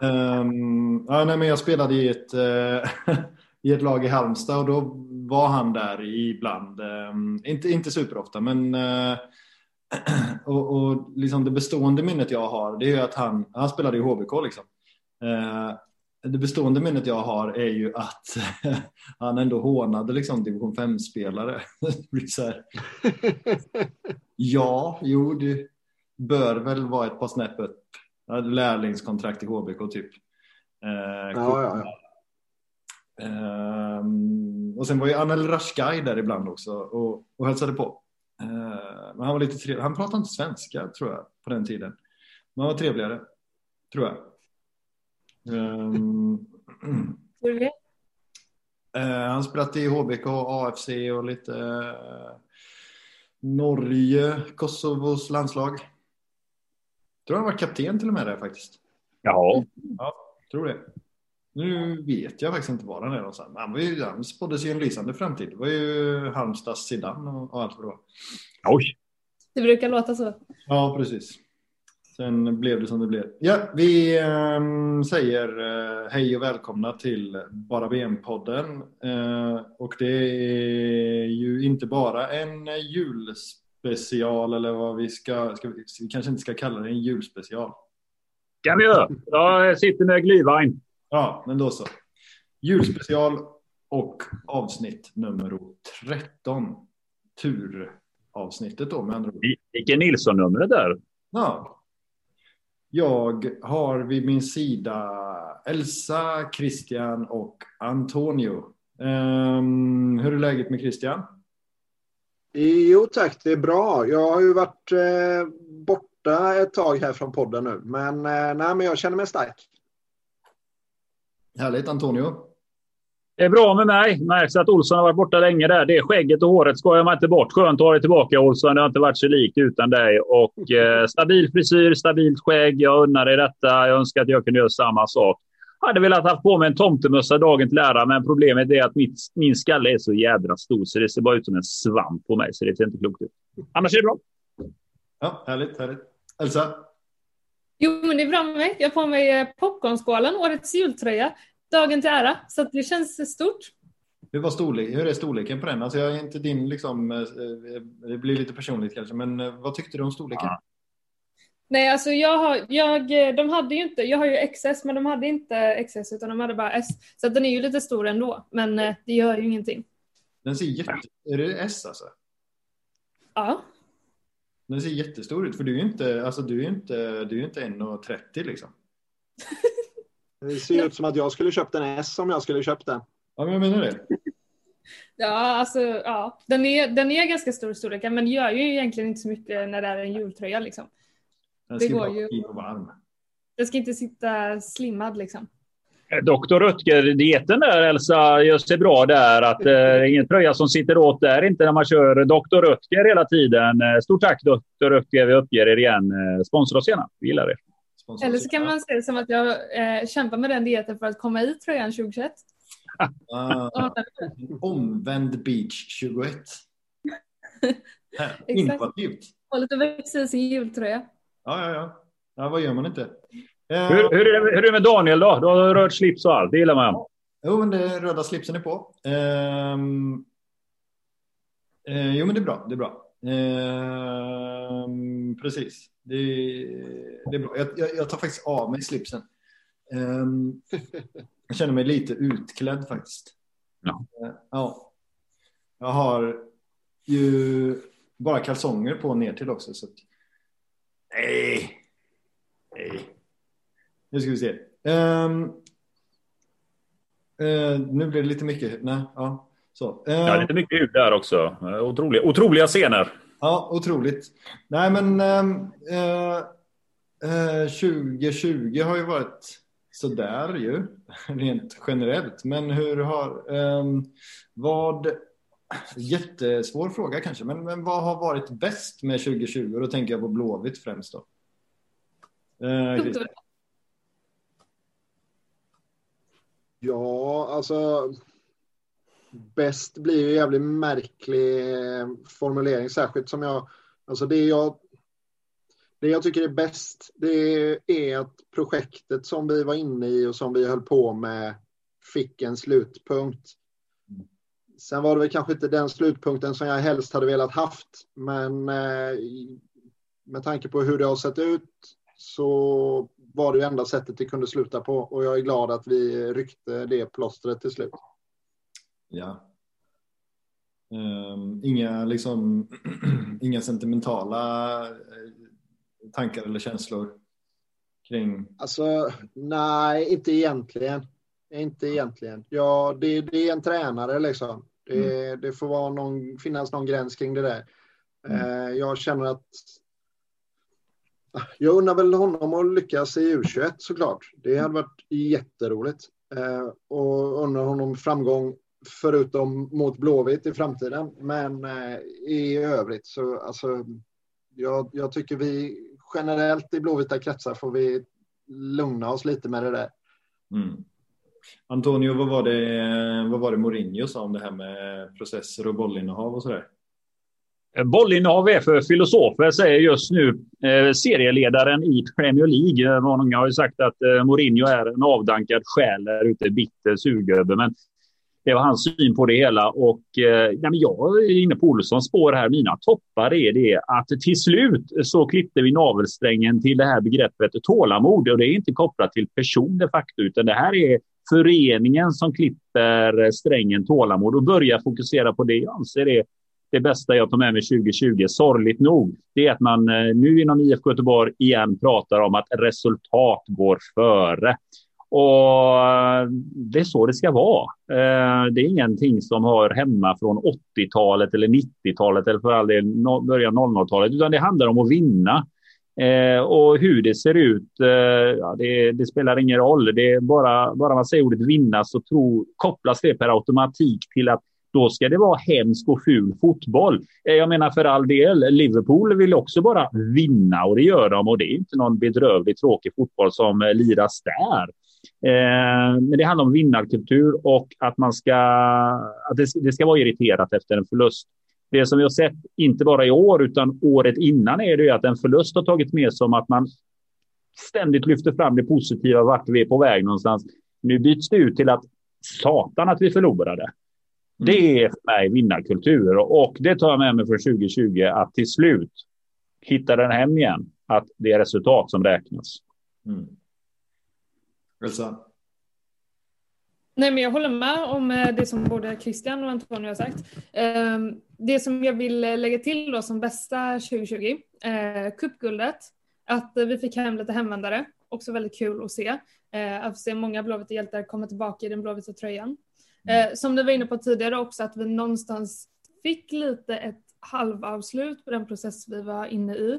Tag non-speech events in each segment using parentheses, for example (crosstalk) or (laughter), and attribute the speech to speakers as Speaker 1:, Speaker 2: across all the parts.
Speaker 1: Um, ja, nej, men jag spelade i ett, uh, (laughs) i ett lag i Halmstad och då var han där ibland. Um, inte, inte superofta men uh, (clears throat) och, och liksom det bestående minnet jag har det är att han, han spelade i HBK liksom. Uh, det bestående minnet jag har är ju att (laughs) han ändå hånade liksom division 5-spelare. (laughs) ja, jo, det bör väl vara ett par snäpp upp. Lärlingskontrakt i HBK typ.
Speaker 2: Eh, ja, ja, ja.
Speaker 1: Eh, och sen var ju Anel Rashkai där ibland också och, och hälsade på. Eh, men han var lite trevlig. Han pratade inte svenska tror jag på den tiden. Men han var trevligare, tror jag. Um, uh, han spelat i HBK, AFC och lite uh, Norge, Kosovos landslag. Tror han var kapten till och med där faktiskt.
Speaker 3: Jaha.
Speaker 1: Ja, tror det. Nu vet jag faktiskt inte var han är någonstans. Han, var ju, han spåddes ju en lysande framtid. Det var ju Halmstads sidan och, och allt vad det var.
Speaker 3: Oj.
Speaker 4: Det brukar låta så.
Speaker 1: Ja, precis. Sen blev det som det blev. Ja, vi eh, säger eh, hej och välkomna till Bara VM-podden. Eh, och det är ju inte bara en julspecial eller vad vi ska, ska vi, vi kanske inte ska kalla det en julspecial.
Speaker 3: kan vi göra. Jag sitter med glühwein.
Speaker 1: Ja, men då så. Julspecial och avsnitt nummer 13. Turavsnittet då med andra ord.
Speaker 3: Vilken Nilsson-numret där.
Speaker 1: Ja, jag har vid min sida Elsa, Christian och Antonio. Um, hur är läget med Christian?
Speaker 2: Jo tack, det är bra. Jag har ju varit eh, borta ett tag här från podden nu, men, eh, nej, men jag känner mig stark.
Speaker 1: Härligt, Antonio.
Speaker 3: Det är bra med mig. Märks att Olsson har varit borta länge där. Det är skägget och håret skojar man inte bort. Skönt att ha dig tillbaka Olsson. Det har inte varit så likt utan dig. Och eh, stabil frisyr, stabilt skägg. Jag unnar dig detta. Jag önskar att jag kunde göra samma sak. Jag hade velat ha på mig en tomtemössa dagen till ära, men problemet är att mitt, min skalle är så jädra stor så det ser bara ut som en svamp på mig, så det ser inte klokt ut. Annars är det bra.
Speaker 1: Ja, härligt, härligt. Elsa?
Speaker 4: Jo, men det är bra med mig. Jag har på mig eh, popcornskålen, årets jultröja dagen till ära. Så det känns stort.
Speaker 1: Hur, var storlek, hur är storleken på den? Alltså jag är inte din, liksom, eh, det blir lite personligt kanske, men eh, vad tyckte du om storleken? Ja.
Speaker 4: Nej, alltså jag har, jag, de hade ju inte, jag har ju XS, men de hade inte XS utan de hade bara S. Så den är ju lite stor ändå, men eh, det gör ju ingenting.
Speaker 1: Den ser jätte, är det S alltså?
Speaker 4: Ja.
Speaker 1: Den ser jättestor ut, för du är ju inte, alltså du är inte, du är inte 1,30 liksom. (laughs)
Speaker 2: Det ser ut som att jag skulle köpt en S om jag skulle köpt den.
Speaker 1: Ja, men jag menar det.
Speaker 4: Ja, alltså ja. Den är, den är ganska stor storlek, men gör ju egentligen inte så mycket när det är en jultröja liksom.
Speaker 1: Den ska det går ju. fin och varm.
Speaker 4: Den ska inte sitta slimmad liksom.
Speaker 3: Doktor Röttger-dieten där Elsa gör sig bra där. Att eh, ingen tröja som sitter åt där inte när man kör Doktor Röttger hela tiden. Eh, stort tack Doktor Röttger. Vi uppger er igen. Eh, sponsra oss gärna. Vi gillar det.
Speaker 4: Eller så kan man se det som att jag eh, kämpar med den dieten för att komma i tröjan 2021.
Speaker 1: Ah, (laughs) omvänd beach 21. (laughs) Innovativt.
Speaker 4: Hållet att växa i sin jultröja.
Speaker 1: Ja, ja, ja. ja vad gör man inte?
Speaker 3: Eh, hur, hur, är det, hur är det med Daniel då? Du har röd slips och allt. Det gillar man.
Speaker 1: Jo, men det, röda slipsen är på. Um, jo, men det är bra. Det är bra. Um, precis. Det, det är bra. Jag, jag, jag, tar faktiskt av mig slipsen. Um, jag känner mig lite utklädd faktiskt.
Speaker 3: Ja.
Speaker 1: Uh, ja. Jag har ju bara kalsonger på ner till också. Så att... Nej. Nej. Nu ska vi se. Um, uh, nu blir det lite mycket. Nej, ja. Så.
Speaker 3: Uh, ja, lite mycket ljud där också. Otroliga, otroliga scener.
Speaker 1: Ja, otroligt. Nej, men eh, eh, 2020 har ju varit sådär ju, (laughs) rent generellt. Men hur har, eh, vad, jättesvår fråga kanske, men, men vad har varit bäst med 2020? Då tänker jag på Blåvitt främst då. Eh,
Speaker 2: ja, alltså bäst blir ju en jävligt märklig formulering, särskilt som jag, alltså det jag, det jag tycker är bäst det är att projektet som vi var inne i och som vi höll på med fick en slutpunkt. Sen var det väl kanske inte den slutpunkten som jag helst hade velat haft, men eh, med tanke på hur det har sett ut så var det ju enda sättet det kunde sluta på och jag är glad att vi ryckte det plåstret till slut.
Speaker 1: Ja. Um, inga, liksom, (clears throat) inga sentimentala eh, tankar eller känslor kring?
Speaker 2: Alltså, nej, inte egentligen. Inte egentligen. Ja, det, det är en tränare liksom. Det, mm. det får vara någon, finnas någon gräns kring det där. Mm. Uh, jag känner att jag undrar väl honom att lyckas i U21 såklart. Det hade varit jätteroligt. Uh, och undrar honom framgång förutom mot Blåvitt i framtiden. Men uh, i övrigt så alltså, jag, jag tycker vi generellt i blåvita kretsar får vi lugna oss lite med det där.
Speaker 1: Mm. Antonio, vad var, det, vad var det Mourinho sa om det här med processer och bollinnehav och sådär?
Speaker 3: Eh, bollinnehav är för filosofer, säger just nu eh, serieledaren i Premier League. Eh, många har ju sagt att eh, Mourinho är en avdankad själ där ute, bitter surgubbe. Men det var hans syn på det hela och eh, nej, jag är inne på Olssons spår här. Mina toppar är det att till slut så klippte vi navelsträngen till det här begreppet tålamod och det är inte kopplat till person de facto utan det här är föreningen som klipper eh, strängen tålamod och börjar fokusera på det jag anser är det bästa jag tar med mig 2020, sorgligt nog, det är att man eh, nu inom IFK Göteborg igen pratar om att resultat går före. Och eh, det är så det ska vara. Det är ingenting som hör hemma från 80-talet eller 90-talet eller för all del början 00-talet, utan det handlar om att vinna. Eh, och hur det ser ut, eh, ja, det, det, spelar ingen roll. Det är bara, bara man säger ordet vinna så tro, kopplas det per automatik till att då ska det vara hemsk och ful fotboll. Eh, jag menar för all del, Liverpool vill också bara vinna och det gör de och det är inte någon bedrövlig tråkig fotboll som eh, liras där. Eh, men det handlar om vinnarkultur och att man ska, att det, det ska vara irriterat efter en förlust. Det som vi har sett, inte bara i år utan året innan, är det att en förlust har tagit med sig om att man ständigt lyfter fram det positiva, vart vi är på väg någonstans. Nu byts det ut till att satan att vi förlorade. Mm. Det är för mig vinnarkultur och det tar jag med mig från 2020 att till slut hitta den hem igen. Att det är resultat som räknas. Mm.
Speaker 1: Elsa?
Speaker 4: Nej, men jag håller med om eh, det som både Christian och Antonio har sagt. Det som jag vill eh, lägga till då som bästa 2020, eh, cupguldet, att vi fick hem lite hemvändare, också väldigt kul att se. Att se många blåvita hjältar komma tillbaka i den blåvita tröjan. Mm. Som du var inne på tidigare också, att vi någonstans fick lite ett halvavslut på den process vi var inne i.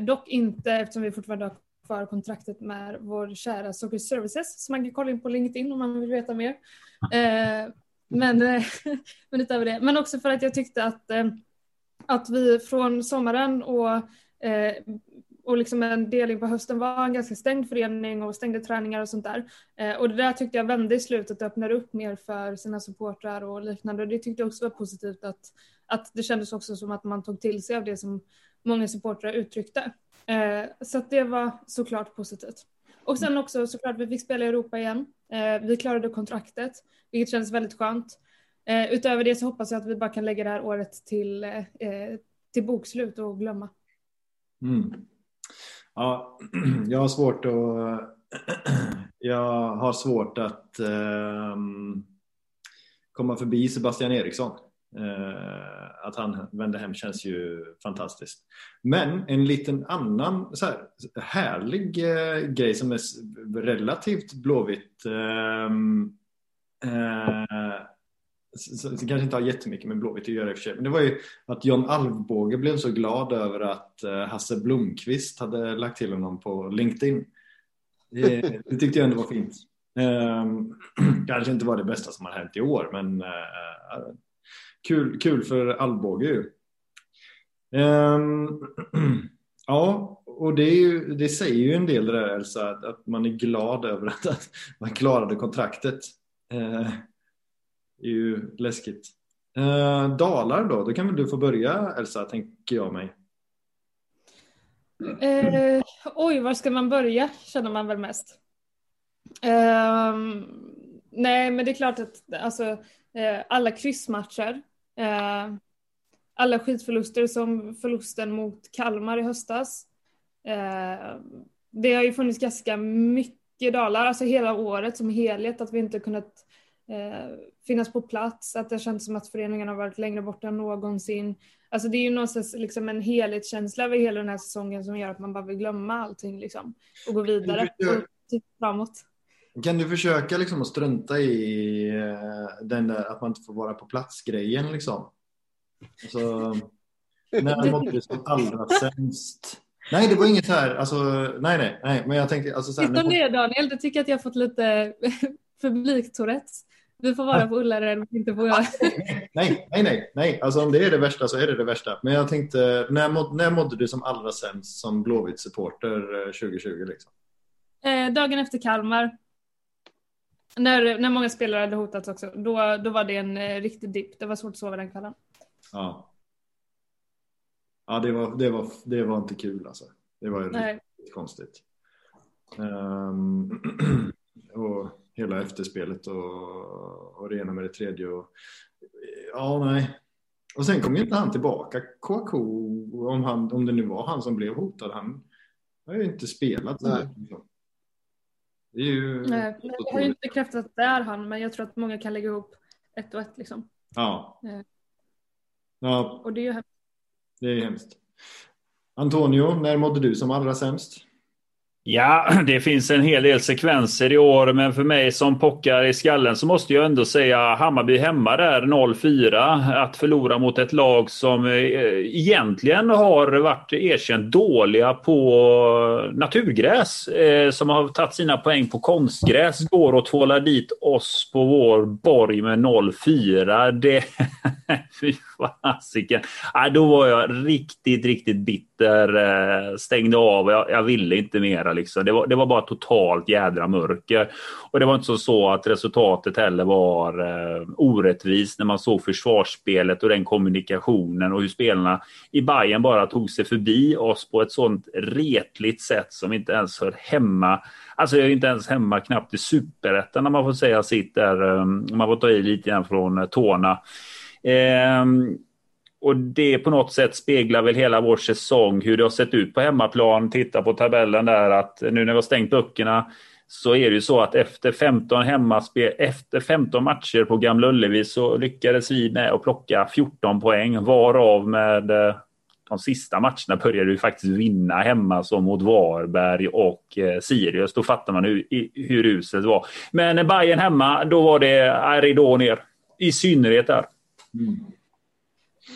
Speaker 4: Dock inte eftersom vi fortfarande har för kontraktet med vår kära Soccer Services som man kan kolla in på LinkedIn om man vill veta mer. (laughs) Eh, men, eh, (laughs) men utöver det. Men också för att jag tyckte att, eh, att vi från sommaren och, eh, och liksom en del in på hösten var en ganska stängd förening och stängde träningar och sånt där. Och det där tyckte jag vände i slutet och öppnade upp mer för sina supportrar och liknande. Och det tyckte jag också var positivt att, att det kändes också som att man tog till sig av det som många supportrar uttryckte. Så det var såklart positivt. Och sen också såklart vi fick spela i Europa igen. Eh, vi klarade kontraktet, vilket kändes väldigt skönt. Eh, utöver det så hoppas jag att vi bara kan lägga det här året till, eh, till bokslut och glömma.
Speaker 1: Mm. Ja, (clears throat) jag har svårt att (clears throat) jag har svårt att um, komma förbi Sebastian Eriksson. Eh, att han vände hem känns ju fantastiskt. Men en liten annan så här, härlig eh, grej som är relativt blåvitt ehm, eh, kanske inte har jättemycket med Blåvitt att göra i och för sig. Men det var ju att John Alvbåge blev så glad över att eh, Hasse Blomqvist hade lagt till honom på LinkedIn. Det, det tyckte jag ändå var fint. Eh, (clears throat) kanske inte var det bästa som har hänt i år men eh, kul, kul för Alvbåge ju. Um, (clears throat) ja, och det, ju, det, säger ju en del det där Elsa, att, att man är glad över att, att man klarade kontraktet. Uh, det är ju läskigt. Uh, Dalar då, då kan väl du få börja Elsa, tänker jag mig.
Speaker 4: Uh, oj, var ska man börja känner man väl mest. Nej, men det är klart att alltså, eh, alla kryssmatcher, eh, alla skitförluster som förlusten mot Kalmar i höstas. Eh, det har ju funnits ganska mycket dalar, alltså hela året som helhet, att vi inte kunnat eh, finnas på plats, att det känns som att föreningen har varit längre borta än någonsin. Alltså det är ju någonstans liksom en helhetskänsla över hela den här säsongen som gör att man bara vill glömma allting liksom och gå vidare och titta framåt.
Speaker 1: Kan du försöka liksom att strunta i eh, den där att man inte får vara på plats-grejen liksom? Alltså, när mådde du som allra sämst? Nej, det var inget här. Alltså, nej, nej, nej, men jag tänkte alltså. Så här,
Speaker 4: Titta ner Daniel, du tycker att jag har fått lite (laughs) publiktourettes. Vi får vara på Ullared, inte på jag. (laughs)
Speaker 1: Nej, nej, nej, nej. Alltså om det är det värsta så är det det värsta. Men jag tänkte, när, må, när mådde du som allra sämst som Blåvitt-supporter 2020? Liksom?
Speaker 4: Eh, dagen efter Kalmar. När, när många spelare hade hotats också. Då, då var det en eh, riktig dipp. Det var svårt att sova den kvällen.
Speaker 1: Ja. Ja, det var, det var, det var inte kul alltså. Det var Nej. riktigt konstigt. Um, (clears throat) och hela efterspelet och, och det ena med det tredje. Och, ja, nej. Och sen kom ju inte han tillbaka, Kouakou, om, han, om det nu var han som blev hotad. Han har ju inte spelat. Nej.
Speaker 4: Det är ju... Nej, jag har ju inte bekräftat att det är han, men jag tror att många kan lägga ihop ett och ett liksom.
Speaker 1: Ja.
Speaker 4: Eh.
Speaker 1: ja.
Speaker 4: Och det är ju hemskt.
Speaker 1: Det är hemskt. Antonio, när mådde du som allra sämst?
Speaker 3: Ja, (clears throat) det finns en hel del sekvenser i år, men för mig som pockar i skallen så måste jag ändå säga Hammarby hemma där 0-4. Att förlora mot ett lag som eh, egentligen har varit erkänt dåliga på naturgräs. Eh, som har tagit sina poäng på konstgräs. Går och tvålar dit oss på vår borg med 0-4. Det... (laughs) fasiken. fasiken. då var jag riktigt, riktigt bitter. Eh, stängde av. Jag, jag ville inte mera. Liksom. Det, var, det var bara totalt jädra mörker. Och det var inte så, så att resultatet heller var eh, orättvist när man såg försvarsspelet och den kommunikationen och hur spelarna i Bayern bara tog sig förbi oss på ett sånt retligt sätt som inte ens hör hemma. Alltså jag är inte ens hemma knappt i superettan när man får säga sitt där. Eh, man får ta i lite grann från eh, tårna. Eh, och det på något sätt speglar väl hela vår säsong, hur det har sett ut på hemmaplan. Titta på tabellen där att nu när vi har stängt böckerna så är det ju så att efter 15 hemmaspel, efter 15 matcher på Gamla Ullevi så lyckades vi med att plocka 14 poäng varav med eh, de sista matcherna började vi faktiskt vinna hemma som mot Varberg och eh, Sirius. Då fattar man hur, hur uselt det var. Men Bayern hemma, då var det eh, ridå ner. I synnerhet där. Mm.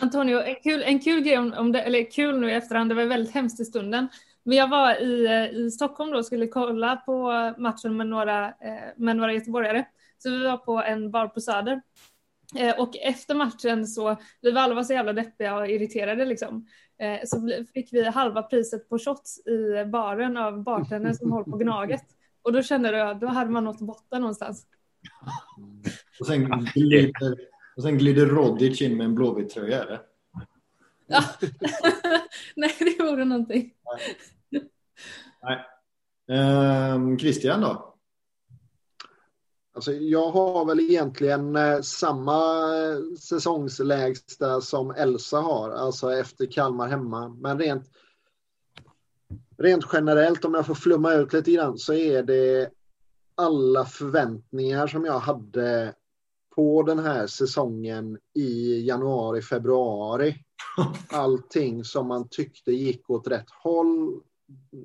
Speaker 4: Antonio, en kul, en kul grej om, om det, eller kul nu i efterhand, det var väldigt hemskt i stunden. Men jag var i, eh, i Stockholm då och skulle kolla på matchen med några, eh, med några göteborgare. Så vi var på en bar på Söder. Eh, och efter matchen så, vi var alla så jävla deppiga och irriterade liksom. Så fick vi halva priset på shots i baren av bartendern som håller på Gnaget. Och då kände jag, då hade man nått botten någonstans.
Speaker 1: Och sen glider, och sen glider Rodic in med en blåvit tröja, eller?
Speaker 4: Ja. (laughs) Nej, det vore någonting.
Speaker 1: Nej. Nej. Ehm, Christian då?
Speaker 2: Alltså, jag har väl egentligen eh, samma säsongslägsta som Elsa har, alltså efter Kalmar hemma. Men rent, rent generellt, om jag får flumma ut lite grann, så är det alla förväntningar som jag hade på den här säsongen i januari, februari. (laughs) Allting som man tyckte gick åt rätt håll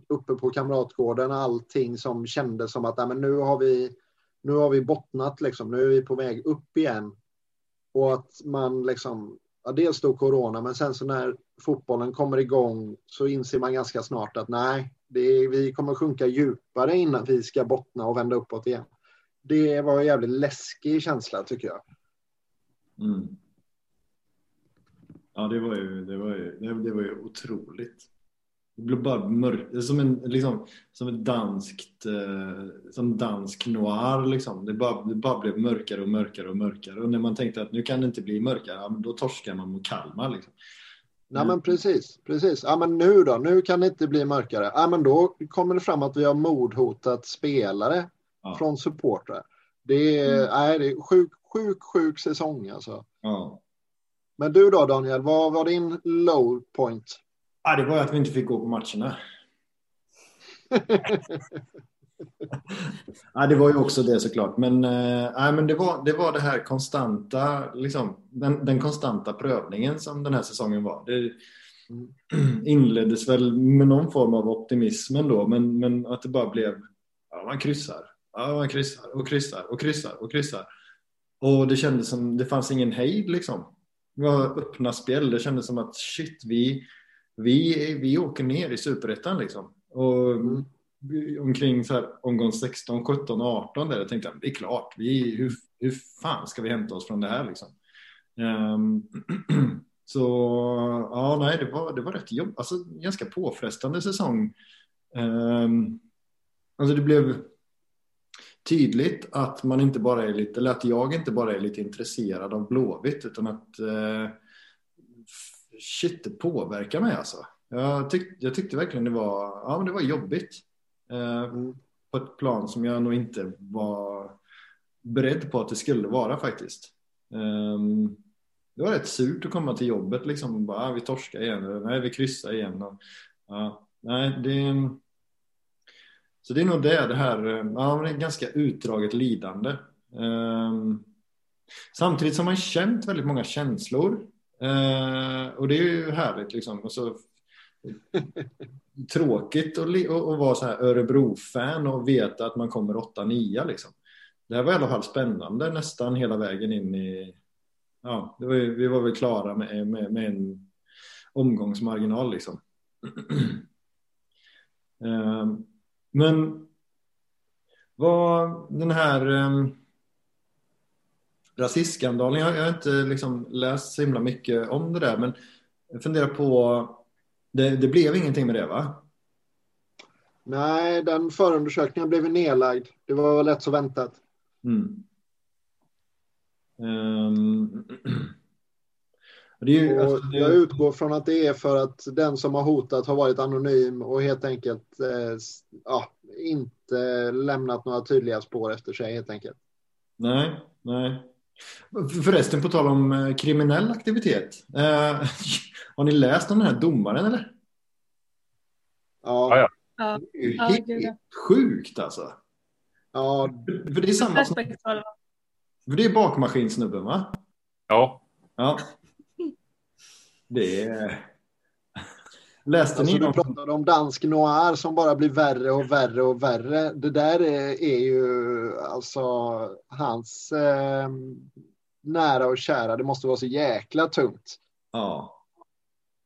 Speaker 2: uppe på Kamratgården, allting som kändes som att men nu, har vi, nu har vi bottnat, liksom. nu är vi på väg upp igen. Och att man liksom, ja, dels då corona, men sen så när fotbollen kommer igång så inser man ganska snart att nej, det, vi kommer sjunka djupare innan vi ska bottna och vända uppåt igen det var en jävligt läskig känsla tycker jag.
Speaker 1: Mm. Ja, det var ju, det var ju, det var ju otroligt. Det blev bara mörkt, som en, liksom, som ett danskt, eh, som dansk noir liksom. Det bara, det bara blev mörkare och mörkare och mörkare och när man tänkte att nu kan det inte bli mörkare, ja, då torskar man mot Kalmar liksom.
Speaker 2: Nej men precis, precis. Ja men nu då, nu kan det inte bli mörkare. Ja men då kommer det fram att vi har mordhotat spelare
Speaker 1: Ja.
Speaker 2: från supportrar. Det är,
Speaker 4: Mm.
Speaker 2: nej, det är sjuk, sjuk, sjuk säsong alltså.
Speaker 1: Ja.
Speaker 2: Men du då Daniel, vad var din low point?
Speaker 1: Ja, det var att vi inte fick gå på matcherna. (laughs) Ja, det var ju också det såklart. Men, nej, men det, var, det var det här konstanta, liksom, den, den konstanta prövningen som den här säsongen var. Det (clears throat) inleddes väl med någon form av optimism ändå, men, men att det bara blev, ja, man kryssar, ja, man kryssar och kryssar och kryssar och kryssar. Och det kändes som, det fanns ingen hejd liksom. Det var öppna spel, det kändes som att shit, vi, vi, vi åker ner i superettan liksom. Och
Speaker 2: Mm.
Speaker 1: omkring så här, omgång 16, 17, 18 där jag tänkte jag, det är klart, vi, hur, hur fan ska vi hämta oss från det här liksom? Um, (clears throat) så ja, nej, det var, det var rätt jobb, alltså ganska påfrestande säsong. Um, alltså det blev tydligt att man inte bara är lite, eller att jag inte bara är lite intresserad av Blåvitt utan att eh, shit, det påverkar mig alltså. Jag, tyck, jag tyckte verkligen det var, ja, men det var jobbigt. Eh, på ett plan som jag nog inte var beredd på att det skulle vara faktiskt. Eh, det var rätt surt att komma till jobbet liksom och bara, ah, vi torskar igen, nej vi kryssar igen. Och, ja, nej, det, så det är nog det, det här, eh, ja, det är ganska utdraget lidande. Ehm, samtidigt som man känt väldigt många känslor. Eh, och det är ju härligt liksom. Och så, tråkigt att, li- att, vara så här Örebro-fan och veta att man kommer 8-9 liksom. Det här var i alla fall spännande nästan hela vägen in i... Ja, det var, ju- vi var väl klara med, med, med en omgångsmarginal liksom. Um, (clears throat) Men vad den här um, rasistskandalen, jag, jag har inte liksom läst så himla mycket om det där men jag funderar på, det, det blev ingenting med det va?
Speaker 2: Nej, den förundersökningen blev nedlagd. Det var väl lätt så väntat.
Speaker 1: Mm. Ehm, är (clears throat) ju, alltså, det,
Speaker 2: jag utgår från att det är för att den som har hotat har varit anonym och helt enkelt eh, ja, inte lämnat några tydliga spår efter sig helt enkelt.
Speaker 1: Nej, nej. För- Förresten, på tal om eh, kriminell aktivitet. Eh, (laughs) har ni läst om den här domaren eller?
Speaker 2: Ja,
Speaker 3: Ja, ja.
Speaker 1: Det är ju
Speaker 4: Ja,
Speaker 1: helt
Speaker 4: gud, ja.
Speaker 1: sjukt alltså.
Speaker 2: ja,
Speaker 1: För det är samma som, för det är bakmaskinsnubben va?
Speaker 3: Ja.
Speaker 1: Ja. Det är... Läste
Speaker 2: alltså
Speaker 1: ni
Speaker 2: pratade om dansk noir som bara blir värre och värre och värre. Det där är, är ju alltså hans eh, nära och kära. Det måste vara så jäkla tungt.
Speaker 1: Ja.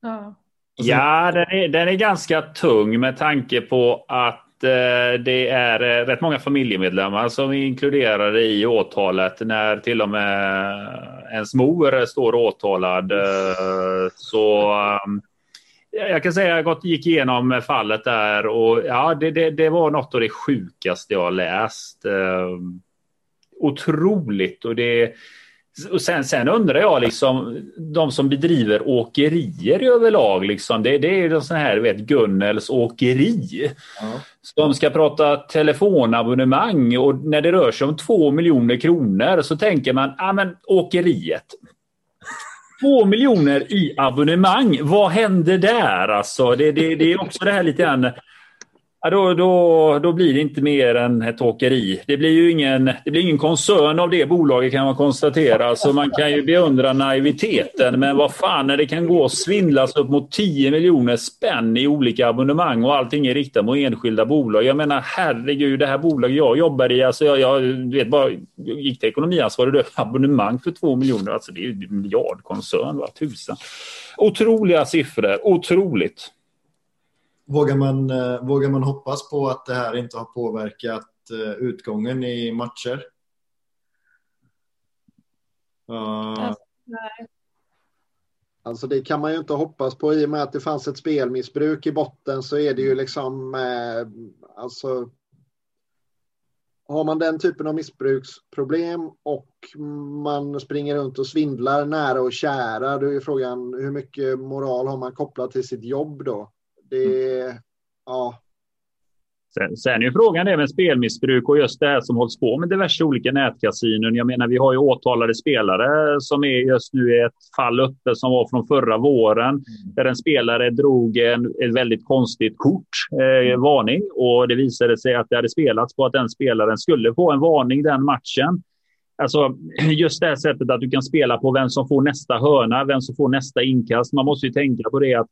Speaker 1: Sen-
Speaker 3: Ja, den är, den är ganska tung med tanke på att eh, det är eh, rätt många familjemedlemmar som är inkluderade i åtalet när till och med ens mor står åtalad. Eh, så ehm, jag kan säga att jag gick igenom fallet där och ja, det, det, det var något av det sjukaste jag har läst. Ehm, otroligt och det och sen, sen undrar jag liksom de som bedriver åkerier överlag liksom. Det, det är sån här, vet, Gunnels åkeri.
Speaker 1: Ja.
Speaker 3: De ska prata telefonabonnemang och när det rör sig om två miljoner kronor så tänker man, ja men åkeriet. Två miljoner i abonnemang, vad händer där alltså? Det, det, det är också det här lite grann Ja, då, då, då blir det inte mer än ett åkeri. Det blir ju ingen, det blir ingen koncern av det bolaget kan man konstatera. Så man kan ju beundra naiviteten. Men vad fan, när det kan gå och svindlas upp mot 10 miljoner spänn i olika abonnemang och allting är riktat mot enskilda bolag. Jag menar herregud, det här bolaget jag jobbar i, alltså jag, jag vet bara, jag gick till ekonomiansvarig, och abonnemang för 2 miljoner. Alltså det är ju en miljardkoncern, vad tusan. Otroliga siffror, otroligt.
Speaker 1: Vågar, man, eh, vågar man hoppas på att det här inte har påverkat eh, utgången i matcher?
Speaker 4: Nej.
Speaker 2: Alltså det kan man ju inte hoppas på i och med att det fanns ett spelmissbruk i botten så är det ju liksom eh, alltså har man den typen av missbruksproblem och man springer runt och svindlar nära och kära, då är frågan hur mycket moral har man kopplat till sitt jobb då? Det, mm. ja,
Speaker 3: Sen, sen är frågan det med spelmissbruk och just det här som hålls på med diverse olika nätkasinon. Jag menar, vi har ju åtalade spelare som är just nu i ett fall uppe som var från förra våren mm. där en spelare drog en, ett väldigt konstigt kort, eh, mm. varning och det visade sig att det hade spelats på att den spelaren skulle få en varning den matchen. Alltså (clears throat) just det här sättet att du kan spela på vem som får nästa hörna, vem som får nästa inkast. Man måste ju tänka på det att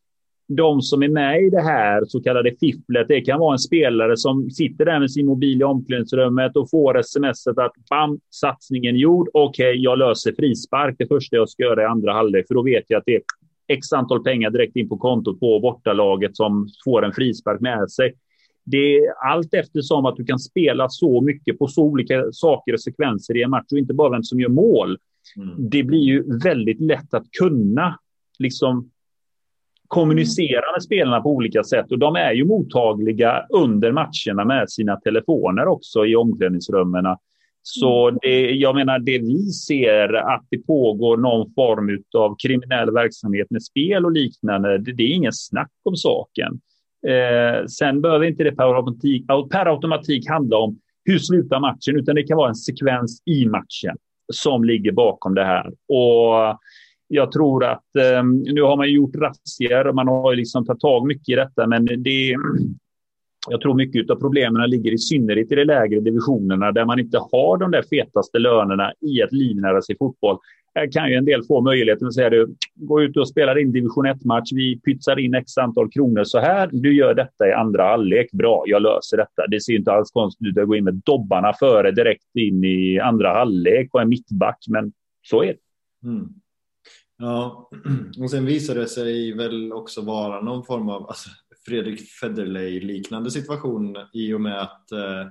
Speaker 3: de som är med i det här så kallade fifflet, det kan vara en spelare som sitter där med sin mobil i omklädningsrummet och får sms att bam, satsningen gjord. Okej, okay, jag löser frispark det första jag ska göra i andra halvlek, för då vet jag att det är x antal pengar direkt in på kontot på bortalaget som får en frispark med sig. Det är allt eftersom att du kan spela så mycket på så olika saker och sekvenser i en match och inte bara vem som gör mål. Mm. Det blir ju väldigt lätt att kunna liksom kommunicera med spelarna på olika sätt och de är ju mottagliga under matcherna med sina telefoner också i omklädningsrummen. Så mm. det, jag menar, det vi ser att det pågår någon form av kriminell verksamhet med spel och liknande, det, det är ingen snack om saken. Eh, sen behöver inte det per automatik, per automatik handla om hur slutar matchen, utan det kan vara en sekvens i matchen som ligger bakom det här. Och jag tror att eh, nu har man gjort razzior, och man har liksom tagit tag mycket i detta, men det, (clears throat) jag tror mycket av problemen ligger i synnerhet i de lägre divisionerna där man inte har de där fetaste lönerna i att livnära sig fotboll. Här kan ju en del få möjligheten att säga du, gå ut och spela din division 1-match, vi pytsar in x antal kronor så här, du gör detta i andra halvlek, bra, jag löser detta. Det ser inte alls konstigt ut att gå in med dobbarna före direkt in i andra halvlek och en mittback, men så är det. Mm.
Speaker 1: Ja, (clears throat) och sen visade det sig väl också vara någon form av alltså, Fredrik Federley-liknande situation i och med att eh,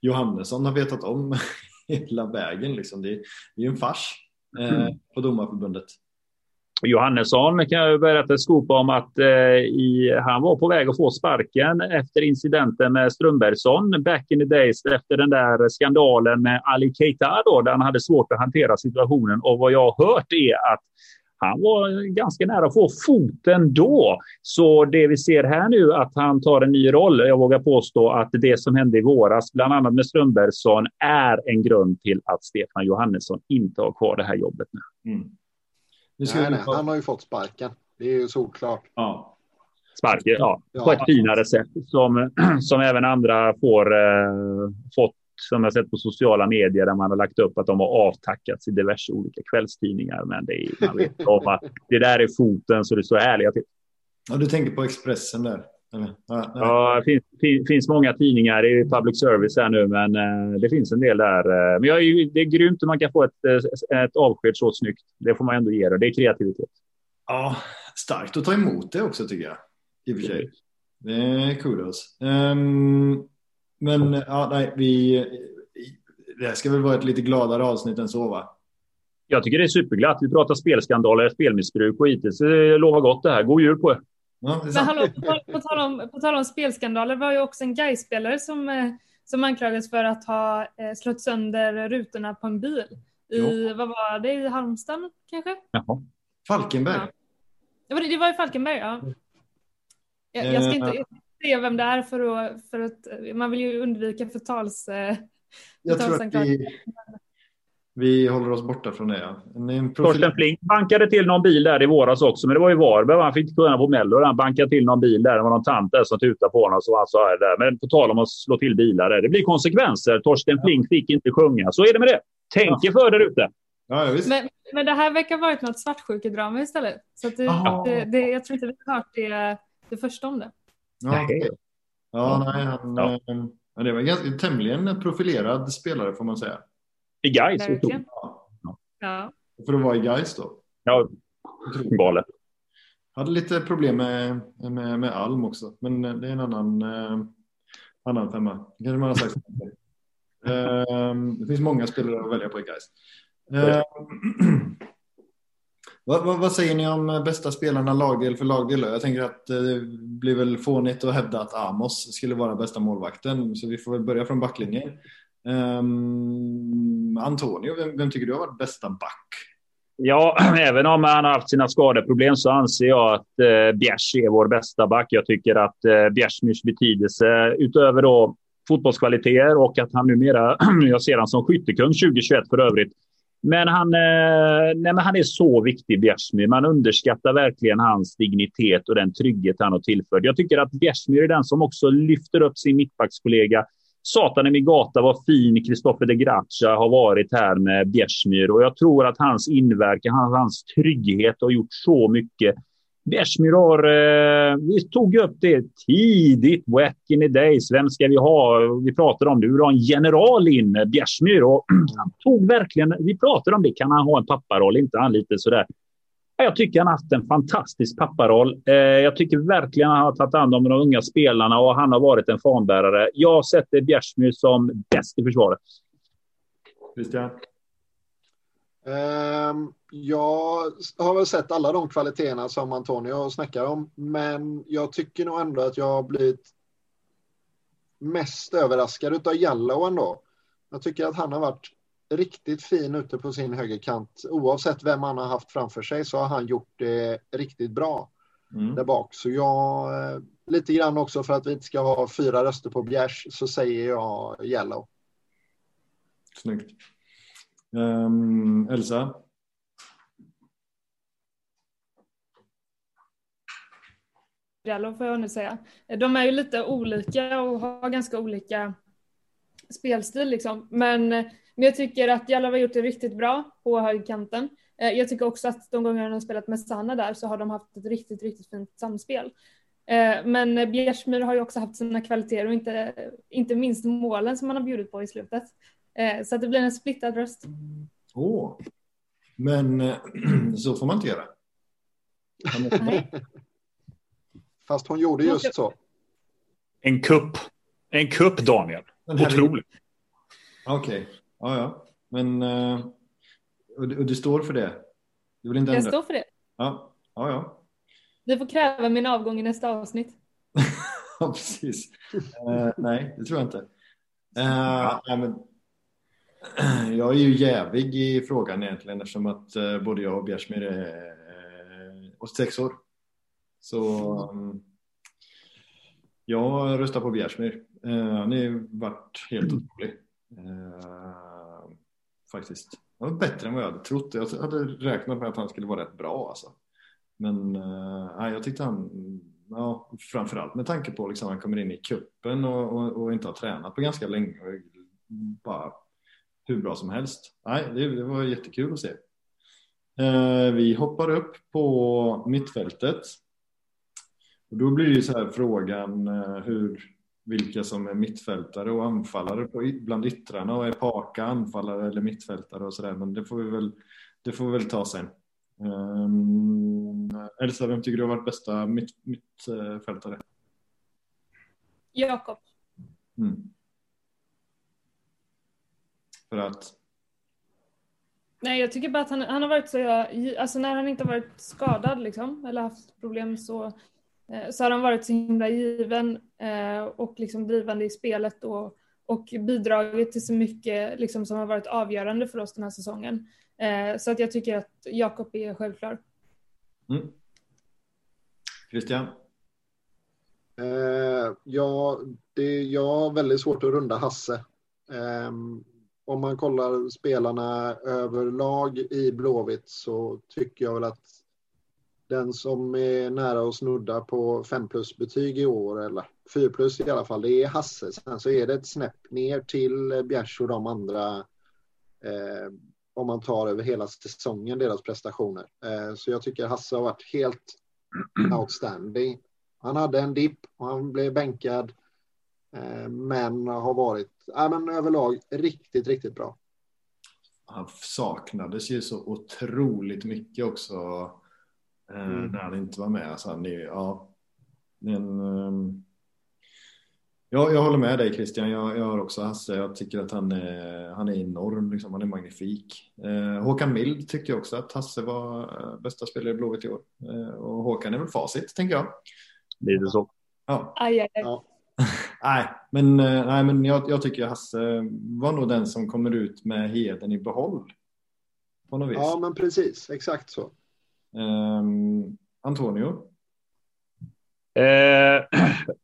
Speaker 1: Johannesson har vetat om (laughs) hela vägen. Liksom. Det, det är ju en fars eh, mm. på domarförbundet.
Speaker 3: Johannesson kan jag berätta ett skop om att eh, i, han var på väg att få sparken efter incidenten med Strömbergsson back in the days efter den där skandalen med Ali Keita då, där han hade svårt att hantera situationen. Och vad jag har hört är att han var ganska nära att få foten då. Så det vi ser här nu att han tar en ny roll. Jag vågar påstå att det som hände i våras, bland annat med Strömbergsson, är en grund till att Stefan Johannesson inte har kvar det här jobbet nu. Mm.
Speaker 2: nej, nej, han har ju fått sparken. Det är ju solklart.
Speaker 3: Ja. Sparken, ja. På ett finare sätt som, (clears throat) som även andra får, eh, fått som jag sett på sociala medier där man har lagt upp att de har avtackats i diverse olika kvällstidningar. Men det, är, man vet om att det där är foten så det står ärliga till.
Speaker 1: Ja, du tänker på Expressen där?
Speaker 3: Eller? Ja, ja, det finns, finns, många tidningar i public service här nu, men eh, det finns en del där. Eh, men jag är, det är grymt hur man kan få ett, eh, ett avsked så snyggt. Det får man ändå ge det. Det är kreativitet.
Speaker 1: Ja, starkt att ta emot det också tycker jag. I och för sig. Det är kudos. Um, men ja, nej, vi, det här ska väl vara ett lite gladare avsnitt än så va?
Speaker 3: Jag tycker det är superglatt. Vi pratar spelskandaler, spelmissbruk och hittills det lovar gott det här. God jul på er!
Speaker 4: Ja, Men hallå, på, på, tal om, på tal om spelskandaler var ju också en Gais-spelare som, eh, som anklagades för att ha eh, slått sönder rutorna på en bil. I, jo. vad var det, i Halmstad kanske?
Speaker 1: Jaha. Falkenberg. Ja.
Speaker 4: Det, var, det var i Falkenberg, ja. Jag, jag ska inte, se vem det är för att, för att man vill ju undvika förtals... Eh,
Speaker 1: jag tror att vi, vi håller oss borta från det. Ja.
Speaker 3: Torsten Flink bankade till någon bil där i våras också, men det var i Varberg. Han fick inte kunna på Mello. Han bankade till någon bil där. Det var någon tant där som tutade på honom. Så han sa där. Men på tal om att slå till bilar. Där. Det blir konsekvenser. Torsten ja. Flink fick inte sjunga. Så är det med det. Tänk er för där ute.
Speaker 4: Ja, men, men det här verkar ha varit något svartsjukedrama istället. Så det, det, det, jag tror inte vi har hört det, det första om det.
Speaker 1: Ja, ja nej, han, ja. Äh, det var en ganska, tämligen profilerad spelare får man säga.
Speaker 3: I Gais?
Speaker 4: Ja. ja.
Speaker 1: För att vara i Gais då?
Speaker 3: Ja, galet.
Speaker 1: Hade lite problem med, med, med Alm också, men det är en annan, eh, annan femma. Det kanske man har sagt. (laughs) eh, det finns många spelare att välja på i Gais. Eh, (clears throat) Vad, vad, vad, säger ni om eh, bästa spelarna lagdel för lagdel? Jag tänker att eh, det blir väl fånigt att hävda att Amos skulle vara bästa målvakten, så vi får väl börja från backlinjen. Um, Antonio, vem, vem, tycker du har varit bästa back?
Speaker 3: Ja, (clears throat) även om han har haft sina skadeproblem så anser jag att eh, Bjärs är vår bästa back. Jag tycker att eh, Bjärsmyrs betydelse utöver då fotbollskvaliteter och att han numera, (clears throat) jag ser han som skyttekung 2021 för övrigt. Men han, eh, nej, men han är så viktig, Bjärsmyr. Man underskattar verkligen hans dignitet och den trygghet han har tillfört. Jag tycker att Bjärsmyr är den som också lyfter upp sin mittbackskollega Satan i min gata vad fin Kristoffer de Gracia har varit här med Bjärsmyr och jag tror att hans inverkan, hans, hans trygghet har gjort så mycket. Bjärsmyr har, eh, vi tog upp det tidigt, back in the days. Vem ska vi ha? Vi pratade om det. Vi vill ha en general in, eh, Bjärsmyr. Och (clears throat) han tog verkligen, vi pratade om det, kan han ha en papparoll? Inte han lite sådär jag tycker han har haft en fantastisk papparoll. Eh, jag tycker verkligen han har tagit hand om de unga spelarna och han har varit en fanbärare. Jag sätter Bjärsmyr som bäst i försvaret.
Speaker 1: Christian?
Speaker 2: Um, jag har väl sett alla de kvaliteterna som Antonio snackar om, men jag tycker nog ändå att jag har blivit mest överraskad av Jallow ändå. Jag tycker att han har varit riktigt fin ute på sin högerkant. Oavsett vem han har haft framför sig så har han gjort det riktigt bra mm. där bak. Så jag, eh, lite grann också för att vi inte ska ha fyra röster på Bjärs, så säger jag Yellow.
Speaker 1: Snyggt. Um, Elsa?
Speaker 4: Får jag nu säga. De är ju lite olika och har ganska olika spelstil liksom. Men men jag tycker att Jallow har gjort det riktigt bra på högerkanten. Eh, jag tycker också att de gånger han har spelat med Sanna där så har de haft ett riktigt, riktigt fint samspel. Eh, men Bjärsmyr har ju också haft sina kvaliteter och inte, inte minst målen som han har bjudit på i slutet. Eh, så att det blir en splittad röst.
Speaker 1: Åh, oh. men (clears throat) så får man inte göra.
Speaker 2: Nej. (laughs) Fast hon gjorde just så.
Speaker 3: En kupp. En kupp, Daniel. Otroligt.
Speaker 1: Okej. Okay. Ja, ja. Men uh, och, du, och du står för det? Du vill inte
Speaker 4: ändra? Jag står för det.
Speaker 1: Ja, ja. ja.
Speaker 4: Du får kräva min avgång i nästa avsnitt. (laughs)
Speaker 1: ja, precis. Uh, nej, det tror jag inte. Uh, nej, men, (clears throat) jag är ju jävig i frågan egentligen eftersom att uh, både jag och Bjärsmyr är uh, sex år. Så um, jag röstar på Bjärsmyr. Uh, han har varit helt otrolig. Uh, faktiskt. Han var bättre än vad jag hade trott. Jag hade räknat med att han skulle vara rätt bra alltså. Men uh, jag tyckte han, ja, framförallt med tanke på liksom han kommer in i kuppen och, och, och, inte har tränat på ganska länge. Och bara hur bra som helst. Nej, det, det var jättekul att se. Uh, vi hoppar upp på mittfältet. Och då blir det så här frågan hur vilka som är mittfältare och anfallare på, bland yttrarna och är Paka anfallare eller mittfältare och sådär. Men det får vi väl, det får vi väl ta sen. Um, Elsa, vem tycker du har varit bästa mitt, mittfältare?
Speaker 4: Jakob. Mm.
Speaker 1: För att?
Speaker 4: Nej, jag tycker bara att han, han har varit så, alltså när han inte har varit skadad liksom, eller haft problem så Eh, så har han varit så himla given eh, och liksom drivande i spelet och, och bidragit till så mycket liksom som har varit avgörande för oss den här säsongen. Eh, så att jag tycker att Jakob är självklar. Mm.
Speaker 1: Christian?
Speaker 2: Eh, ja, det, jag har väldigt svårt att runda Hasse. Eh, om man kollar spelarna överlag i Blåvitt så tycker jag väl att den som är nära att snudda på 5 plus betyg i år, eller 4 plus i alla fall, det är Hasse. Sen så är det ett snäpp ner till Bjärs och de andra eh, om man tar över hela säsongen, deras prestationer. Eh, så jag tycker Hasse har varit helt outstanding. Han hade en dipp och han blev bänkad. Eh, men har varit ja, men överlag riktigt, riktigt bra.
Speaker 1: Han saknades ju så otroligt mycket också Eh, mm. när han inte var med. Alltså, han är, ja, men, um, ja, jag håller med dig Christian. Jag, jag har också Hasse. Jag tycker att han är, han är enorm. Liksom. Han är magnifik. Eh, Håkan Mild tyckte jag också att Hasse var eh, bästa spelare i Blåvitt i år. Eh, och Håkan är väl facit, tänker jag.
Speaker 3: Lite så.
Speaker 1: Ja.
Speaker 4: Aj, aj, aj. ja.
Speaker 1: Nej, men, eh, nej, men jag, jag tycker Hasse var nog den som kommer ut med heden i behåll. På något vis.
Speaker 2: Ja, men precis. Exakt så.
Speaker 1: Um, Antonio?
Speaker 3: Eh,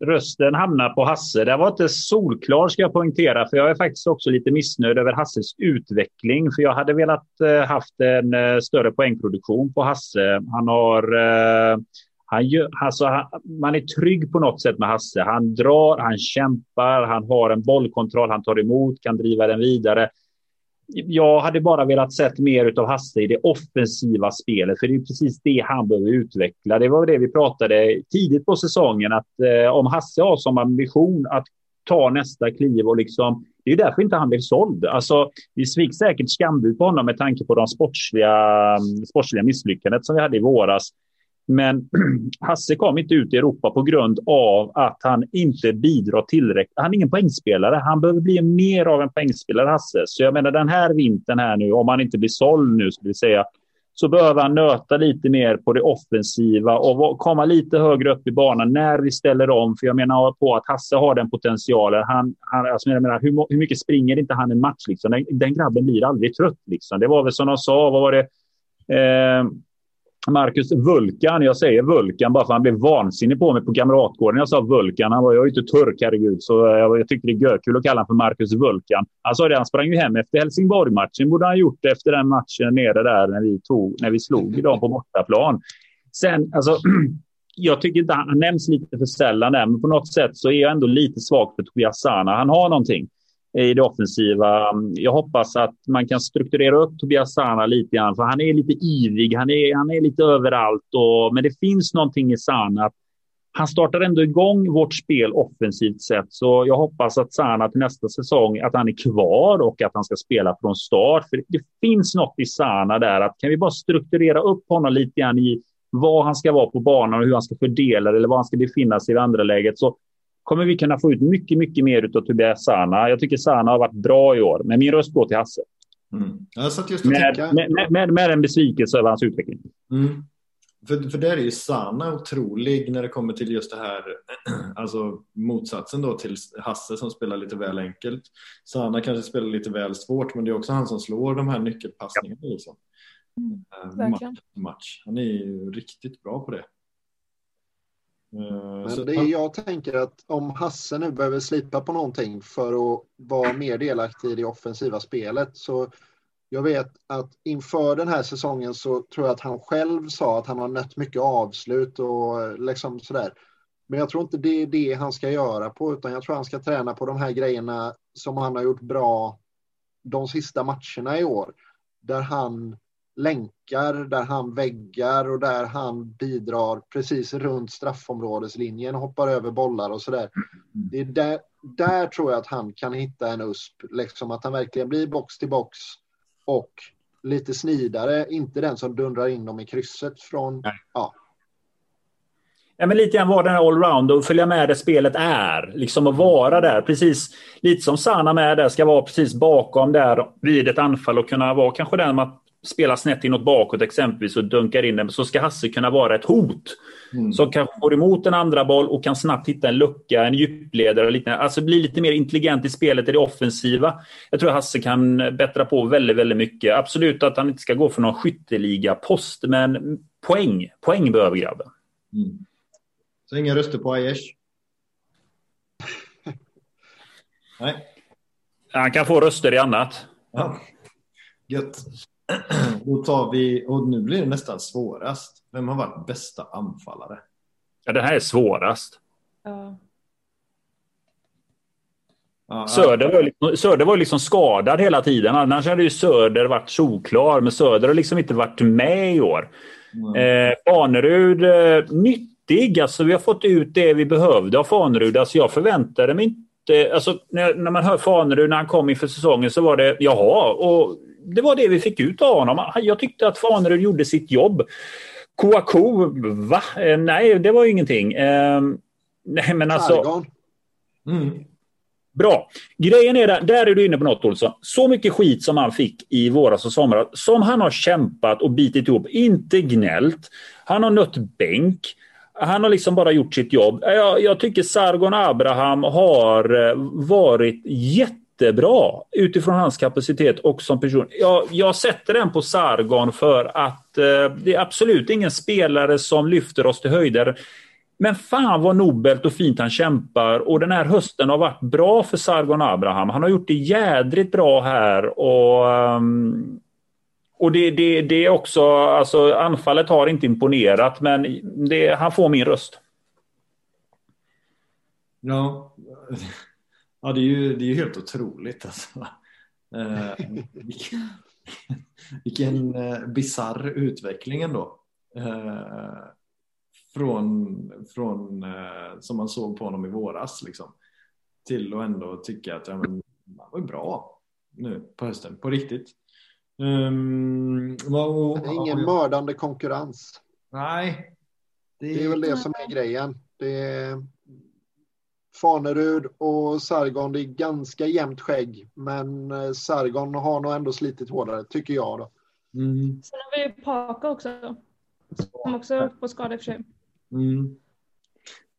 Speaker 3: (clears throat) rösten hamnar på Hasse. Det var inte solklar ska jag poängtera, för jag är faktiskt också lite missnöjd över Hasses utveckling. För jag hade velat eh, haft en eh, större poängproduktion på Hasse. Han har eh, han gör, alltså, han, man är trygg på något sätt med Hasse. Han drar, han kämpar, han har en bollkontroll, han tar emot, kan driva den vidare. Jag hade bara velat sett mer av Hasse i det offensiva spelet, för det är precis det han behöver utveckla. Det var det vi pratade tidigt på säsongen, att eh, om Hasse har som ambition att ta nästa kliv och liksom, det är därför inte han blev såld. Alltså, vi fick säkert skambud på honom med tanke på de sportsliga, sportsliga misslyckandet som vi hade i våras. Men (clears throat) Hasse kom inte ut i Europa på grund av att han inte bidrar tillräckligt. Han är ingen poängspelare. Han behöver bli mer av en poängspelare, Hasse. Så jag menar den här vintern här nu, om han inte blir såld nu, skulle vi säga, så behöver han nöta lite mer på det offensiva och komma lite högre upp i banan när vi ställer om. För jag menar på att Hasse har den potentialen. Han, han, alltså jag menar, hur, hur mycket springer inte han en match? Liksom? Den, den grabben blir aldrig trött. Liksom. Det var väl som de sa, vad var det? Eh, Marcus Vulkan, jag säger Vulkan bara för att han blev vansinnig på mig på Kamratgården. Jag sa Vulkan, han var jag är ju inte turk herregud, så eh, jag, jag tyckte det är kul att kalla honom för Marcus Vulkan. Han sa det, han sprang ju hem efter Helsingborg-matchen, borde han gjort efter den matchen nere där när vi, tog, när vi slog dem på bortaplan. Sen, alltså, (clears throat) jag tycker inte han, han nämns lite för sällan där, men på något sätt så är jag ändå lite svag för Tobias Sana. Han har någonting i det offensiva. Jag hoppas att man kan strukturera upp Tobias Sana lite grann, för han är lite ivig, han är, han är lite överallt. Och, men det finns någonting i Sana. Han startar ändå igång vårt spel offensivt sett, så jag hoppas att Sana till nästa säsong, att han är kvar och att han ska spela från start. För det finns något i Sana där, att kan vi bara strukturera upp honom lite grann i vad han ska vara på banan och hur han ska fördela eller var han ska befinna sig i andra läget, så kommer vi kunna få ut mycket, mycket mer av Tobias Sana. Jag tycker Sana har varit bra i år, men min röst går till Hasse.
Speaker 1: Mm. Jag satt just
Speaker 3: med, med, med, med, en besvikelse över hans utveckling.
Speaker 1: Mm. För, för där är ju Sana otrolig när det kommer till just det här, (clears throat) alltså motsatsen då till Hasse som spelar lite väl enkelt. Sana kanske spelar lite väl svårt, men det är också han som slår de här nyckelpassningarna. Liksom. Mm, uh, match, match. Han är ju riktigt bra på det.
Speaker 2: Eh, Men det jag tänker att om Hasse nu behöver slipa på någonting för att vara mer delaktig i det offensiva spelet så jag vet att inför den här säsongen så tror jag att han själv sa att han har nött mycket avslut och liksom sådär. Men jag tror inte det är det han ska göra på utan jag tror han ska träna på de här grejerna som han har gjort bra de sista matcherna i år. Där han länkar, där han väggar och där han bidrar precis runt straffområdeslinjen, hoppar över bollar och sådär. Mm. Det är där, där tror jag att han kan hitta en USP, liksom att han verkligen blir box till box och lite snidare, inte den som dundrar in dem i krysset från, ja,
Speaker 3: Ja, men lite grann vara den här allround och följa med där spelet är. Liksom att vara där. Precis lite som Sana med där, ska vara precis bakom där vid ett anfall och kunna vara kanske den att spelar snett inåt bakåt exempelvis och dunkar in den så ska Hasse kunna vara ett hot. Mm. Som kanske får emot en andra boll och kan snabbt hitta en lucka, en djupledare liknande. Alltså bli lite mer intelligent i spelet i det offensiva. Jag tror Hasse kan bättra på väldigt, väldigt mycket. Absolut att han inte ska gå för någon skytteliga-post, men poäng. Poäng behöver grabben. Mm.
Speaker 1: Så inga röster på Aiesh? (laughs) Nej.
Speaker 3: Han kan få röster i annat.
Speaker 1: Ja. Gött. (clears throat) Då tar vi, och nu blir det nästan svårast. Vem har varit bästa anfallare?
Speaker 3: Ja, det här är svårast.
Speaker 4: Ja.
Speaker 3: Söder var, liksom, Söder var liksom skadad hela tiden. Annars hade ju Söder varit solklar. Men Söder har liksom inte varit med i år. Mm. Eh, Fanerud, eh, nyttig. Alltså, vi har fått ut det vi behövde av Fanerud. Alltså, jag förväntade mig inte... Alltså, när, när man hör Fanerud när han kom inför säsongen så var det jaha. Och det var det vi fick ut av honom. Jag tyckte att Fanerud gjorde sitt jobb. Kouakou, va? Eh, nej, det var ju ingenting. Eh, nej, men alltså... Mm. Bra. Grejen är där, där är du inne på något Olsson. Så mycket skit som han fick i våras och somras, som han har kämpat och bitit ihop, inte gnällt. Han har nött bänk. han har liksom bara gjort sitt jobb. Jag, jag tycker Sargon Abraham har varit jättebra utifrån hans kapacitet och som person. Jag, jag sätter den på Sargon för att eh, det är absolut ingen spelare som lyfter oss till höjder. Men fan vad nobelt och fint han kämpar och den här hösten har varit bra för Sargon Abraham. Han har gjort det jädrigt bra här och um, och det, det, det är också, alltså anfallet har inte imponerat men det, han får min röst.
Speaker 1: Ja, ja det, är ju, det är ju helt otroligt alltså. Eh, vilken vilken eh, bizarr utveckling ändå. Eh, från, från eh, som man såg på honom i våras liksom. Till att ändå tycka att ja, men, han var bra nu på hösten, på riktigt.
Speaker 2: Um, och, det är ingen mördande konkurrens.
Speaker 1: Nej.
Speaker 2: Det är, det är väl det som är grejen. Det är Fanerud och Sargon, det är ganska jämnt skägg. Men eh, Sargon har nog ändå slitit hårdare, tycker jag. Då.
Speaker 4: Mm. Sen har vi ju Paka också. Som också är på skada i och för sig. Mm.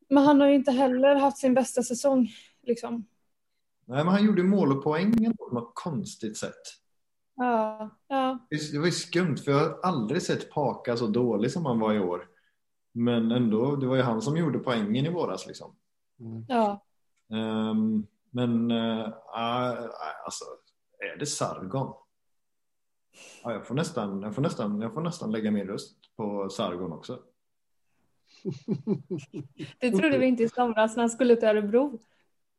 Speaker 4: Men han har ju inte heller haft sin bästa säsong. Liksom.
Speaker 1: Nej, men han gjorde mål och poäng på något konstigt sätt.
Speaker 4: Ja, ja.
Speaker 1: Det var ju skumt för jag har aldrig sett Paka så dålig som han var i år. Men ändå, det var ju han som gjorde poängen i våras liksom.
Speaker 4: Mm. Ja.
Speaker 1: Um, men uh, uh, alltså, är det Sargon? Ja, jag, får nästan, jag, får nästan, jag får nästan lägga min röst på Sargon också.
Speaker 4: Det trodde vi inte i somras när han skulle till Örebro.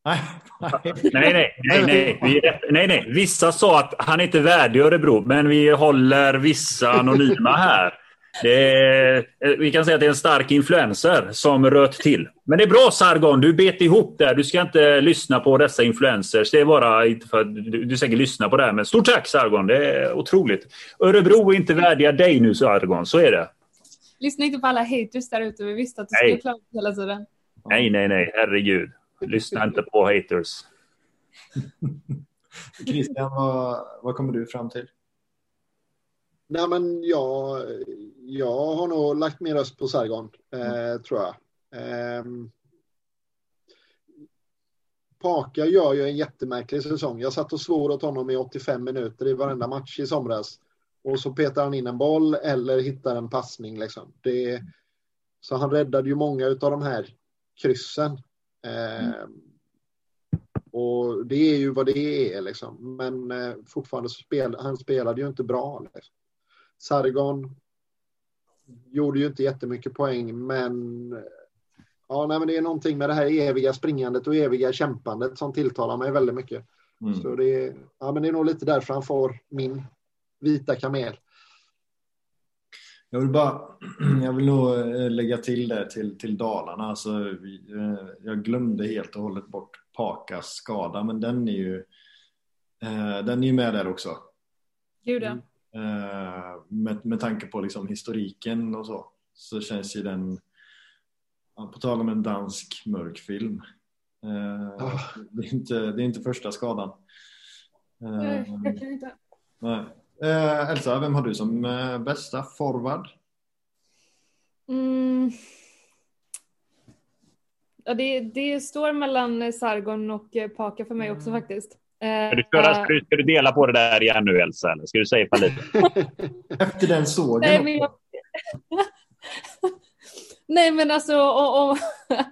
Speaker 3: Nej, nej, (laughs) nej, nej, nej. nej, nej. Vissa sa att han inte är värdig Örebro, men vi håller vissa anonyma här. Är, vi kan säga att det är en stark influencer som röt till. Men det är bra Sargon, du bet ihop där. Du ska inte lyssna på dessa influencers. Det är bara inte för att du, du säkert lyssnar på det här. Men stort tack Sargon, det är otroligt. Örebro är inte värdiga dig nu Sargon, så är det.
Speaker 4: Lyssna inte på alla haters där ute. Vi visste att du skulle klara hela tiden.
Speaker 3: Nej, nej, nej. Herregud. Lyssna inte på haters. (laughs)
Speaker 1: Christian, vad, vad kommer du fram till?
Speaker 2: Nej, men jag, jag har nog lagt min röst på Sargon, eh, mm. tror jag. Eh, Paka gör ju en jättemärklig säsong. Jag satt och svor åt honom i 85 minuter i varenda match i somras. Och så petar han in en boll eller hittar en passning. Liksom. Det, så han räddade ju många av de här kryssen. Eh, mm. Och det är ju vad det är liksom. Men eh, fortfarande spel, han spelade ju inte bra. Liksom. Sargon gjorde ju inte jättemycket poäng, men ja, nej, men det är någonting med det här eviga springandet och eviga kämpandet som tilltalar mig väldigt mycket. Mm. Så det är, ja, men det är nog lite därför han får min vita kamel.
Speaker 1: Jag vill bara, (clears throat) jag vill nog eh, lägga till det till, till Dalarna. Alltså, eh, jag glömde helt och hållet bort Pakas skada, men den är ju, eh, den är ju med där också.
Speaker 4: Gud ja.
Speaker 1: Eh, med, med tanke på liksom historiken och så, så känns ju den, på tal om en dansk mörkfilm, oh. det, är inte, det är inte första skadan.
Speaker 4: Nej, jag kan inte.
Speaker 1: Nej. Elsa, vem har du som bästa forward?
Speaker 4: Mm. Ja, det, det står mellan Sargon och Paka för mig också mm. faktiskt.
Speaker 3: Ska du, köra, ska, du, ska du dela på det där igen nu Elsa? Eller ska du säga lite? (laughs)
Speaker 1: Efter den sågen? Nej, men, jag... (laughs)
Speaker 4: Nej, men alltså om,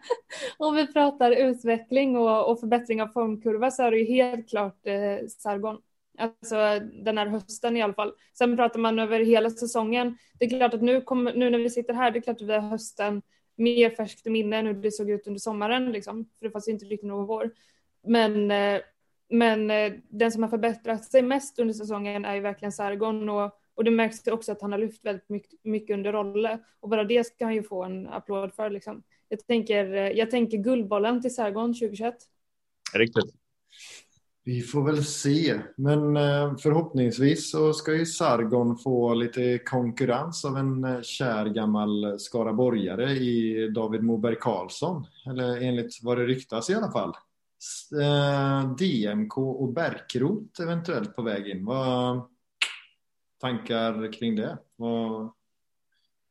Speaker 4: (laughs) om vi pratar utveckling och, och, förbättring av formkurva så är det ju helt klart eh, Sargon. Alltså den här hösten i alla fall. Sen pratar man över hela säsongen. Det är klart att nu, kommer, nu när vi sitter här, det är klart att vi har hösten mer färskt i minne än hur det såg ut under sommaren liksom. För det fanns ju inte riktigt någon vår. Men eh, men eh, den som har förbättrat sig mest under säsongen är ju verkligen Sargon och, och det märks också att han har lyft väldigt mycket, mycket under roller och bara det ska han ju få en applåd för liksom. Jag tänker, eh, jag tänker guldbollen till Sargon 2021.
Speaker 3: Riktigt.
Speaker 1: Vi får väl se, men eh, förhoppningsvis så ska ju Sargon få lite konkurrens av en kär gammal skaraborgare i David Moberg Karlsson. Eller enligt vad det ryktas i alla fall. Eh, DMK och Bärkrot eventuellt på väg in. Vad tankar kring det? Vad,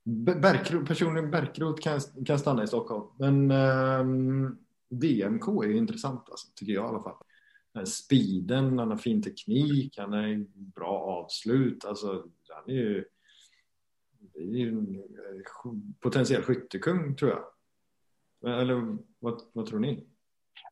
Speaker 1: Berkrot, personligen Bärkrot kan, kan stanna i Stockholm. Men ehm, um, DMK är ju intressant alltså, tycker jag i alla fall. Eh, Speeden, han har fin teknik, han har bra avslut. Alltså, han är ju, är ju en eh, potentiell skyttekung tror jag. Eller vad, vad tror ni?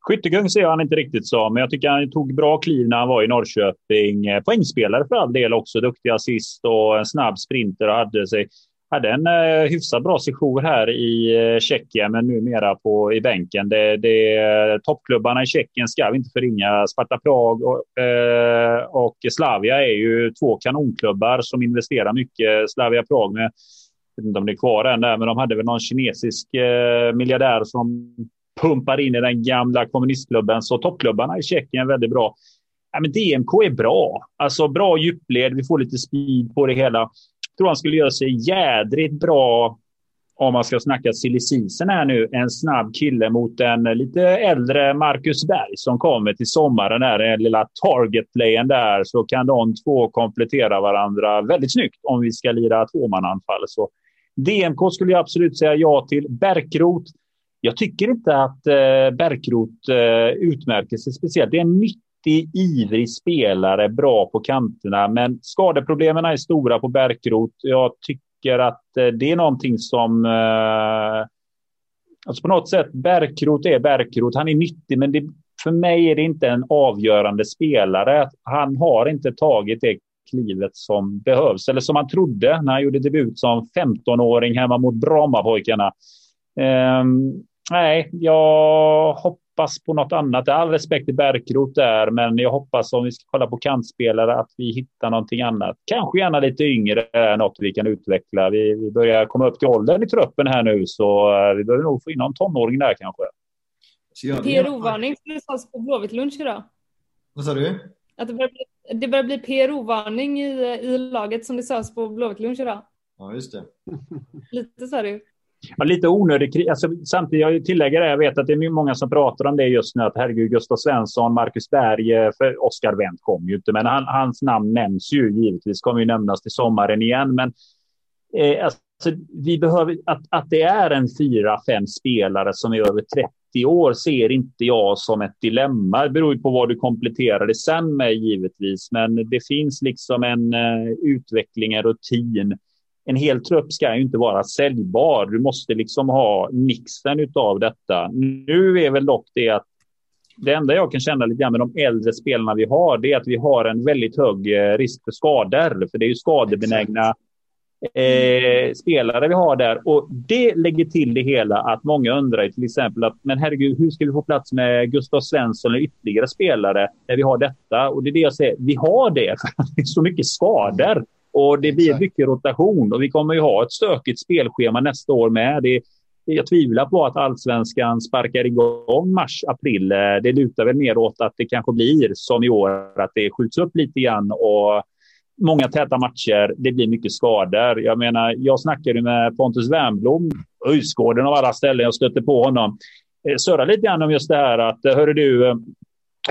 Speaker 3: Skyttekung ser han inte riktigt som, men jag tycker han tog bra kliv när han var i Norrköping. Eh, poängspelare för all del också, duktig assist och en snabb sprinter och hade sig hade en eh, hyfsat bra sejour här i eh, Tjeckien, men numera på, i bänken. Det, det, toppklubbarna i Tjeckien ska vi inte förringa. Sparta Prag och, eh, och Slavia är ju två kanonklubbar som investerar mycket. Slavia Prag med, jag vet inte om det är kvar än där, men de hade väl någon kinesisk eh, miljardär som pumpar in i den gamla kommunistklubben. Så toppklubbarna i Tjeckien är väldigt bra. Ja, men DMK är bra. Alltså bra djupled, vi får lite speed på det hela tror han skulle göra sig jädrigt bra om man ska snacka silly season här nu. En snabb kille mot en lite äldre Marcus Berg som kommer till sommaren. Där, den lilla target-playen där så kan de två komplettera varandra väldigt snyggt om vi ska lira tvåmananfall. Så DMK skulle jag absolut säga ja till. Bärkrot. Jag tycker inte att eh, Bärkrot eh, utmärker sig speciellt. Det är en nyttig, ivrig spelare, bra på kanterna. Men skadeproblemen är stora på Bärkrot. Jag tycker att eh, det är någonting som... Eh, alltså på något sätt, Bärkrot är Bärkrot. Han är nyttig, men det, för mig är det inte en avgörande spelare. Han har inte tagit det klivet som behövs, eller som han trodde när han gjorde debut som 15-åring hemma mot Brommapojkarna. Um, nej, jag hoppas på något annat. All respekt till Bärkrot där, men jag hoppas om vi ska kolla på kantspelare att vi hittar någonting annat. Kanske gärna lite yngre, något vi kan utveckla. Vi, vi börjar komma upp till åldern i truppen här nu, så eh, vi behöver nog få in någon tonåring där kanske.
Speaker 4: PRO-varning som det sades på Blåvitt lunch idag.
Speaker 1: Vad sa du?
Speaker 4: Att det börjar bli, det börjar bli PRO-varning i, i laget som det sades på Blåvitt lunch idag.
Speaker 1: Ja, just det.
Speaker 4: Lite så är det
Speaker 3: Ja, lite onödig alltså, Samtidigt, jag tillägger det, jag vet att det är många som pratar om det just nu, att herregud, Gustav Svensson, Marcus Berg, för Oskar Wendt kom ju inte, men han, hans namn nämns ju givetvis, kommer ju nämnas till sommaren igen, men eh, alltså, vi behöver, att, att det är en fyra, fem spelare som är över 30 år ser inte jag som ett dilemma. Det beror ju på vad du kompletterar det sen med givetvis, men det finns liksom en uh, utveckling, en rutin en hel trupp ska ju inte vara säljbar. Du måste liksom ha mixen av detta. Nu är väl dock det att det enda jag kan känna lite grann med de äldre spelarna vi har, det är att vi har en väldigt hög eh, risk för skador. För det är ju skadebenägna eh, spelare vi har där. Och det lägger till det hela att många undrar till exempel att men herregud, hur ska vi få plats med Gustav Svensson eller ytterligare spelare när vi har detta? Och det är det jag säger, vi har det för (laughs) att det är så mycket skador. Och det blir mycket rotation och vi kommer ju ha ett stökigt spelschema nästa år med. Det, jag tvivlar på att allsvenskan sparkar igång mars, april. Det lutar väl mer åt att det kanske blir som i år, att det skjuts upp lite grann och många täta matcher. Det blir mycket skador. Jag menar, jag snackade med Pontus Wernbloom, Öjsgården av alla ställen. Jag stötte på honom. Eh, Surra lite grann om just det här att, hörru du,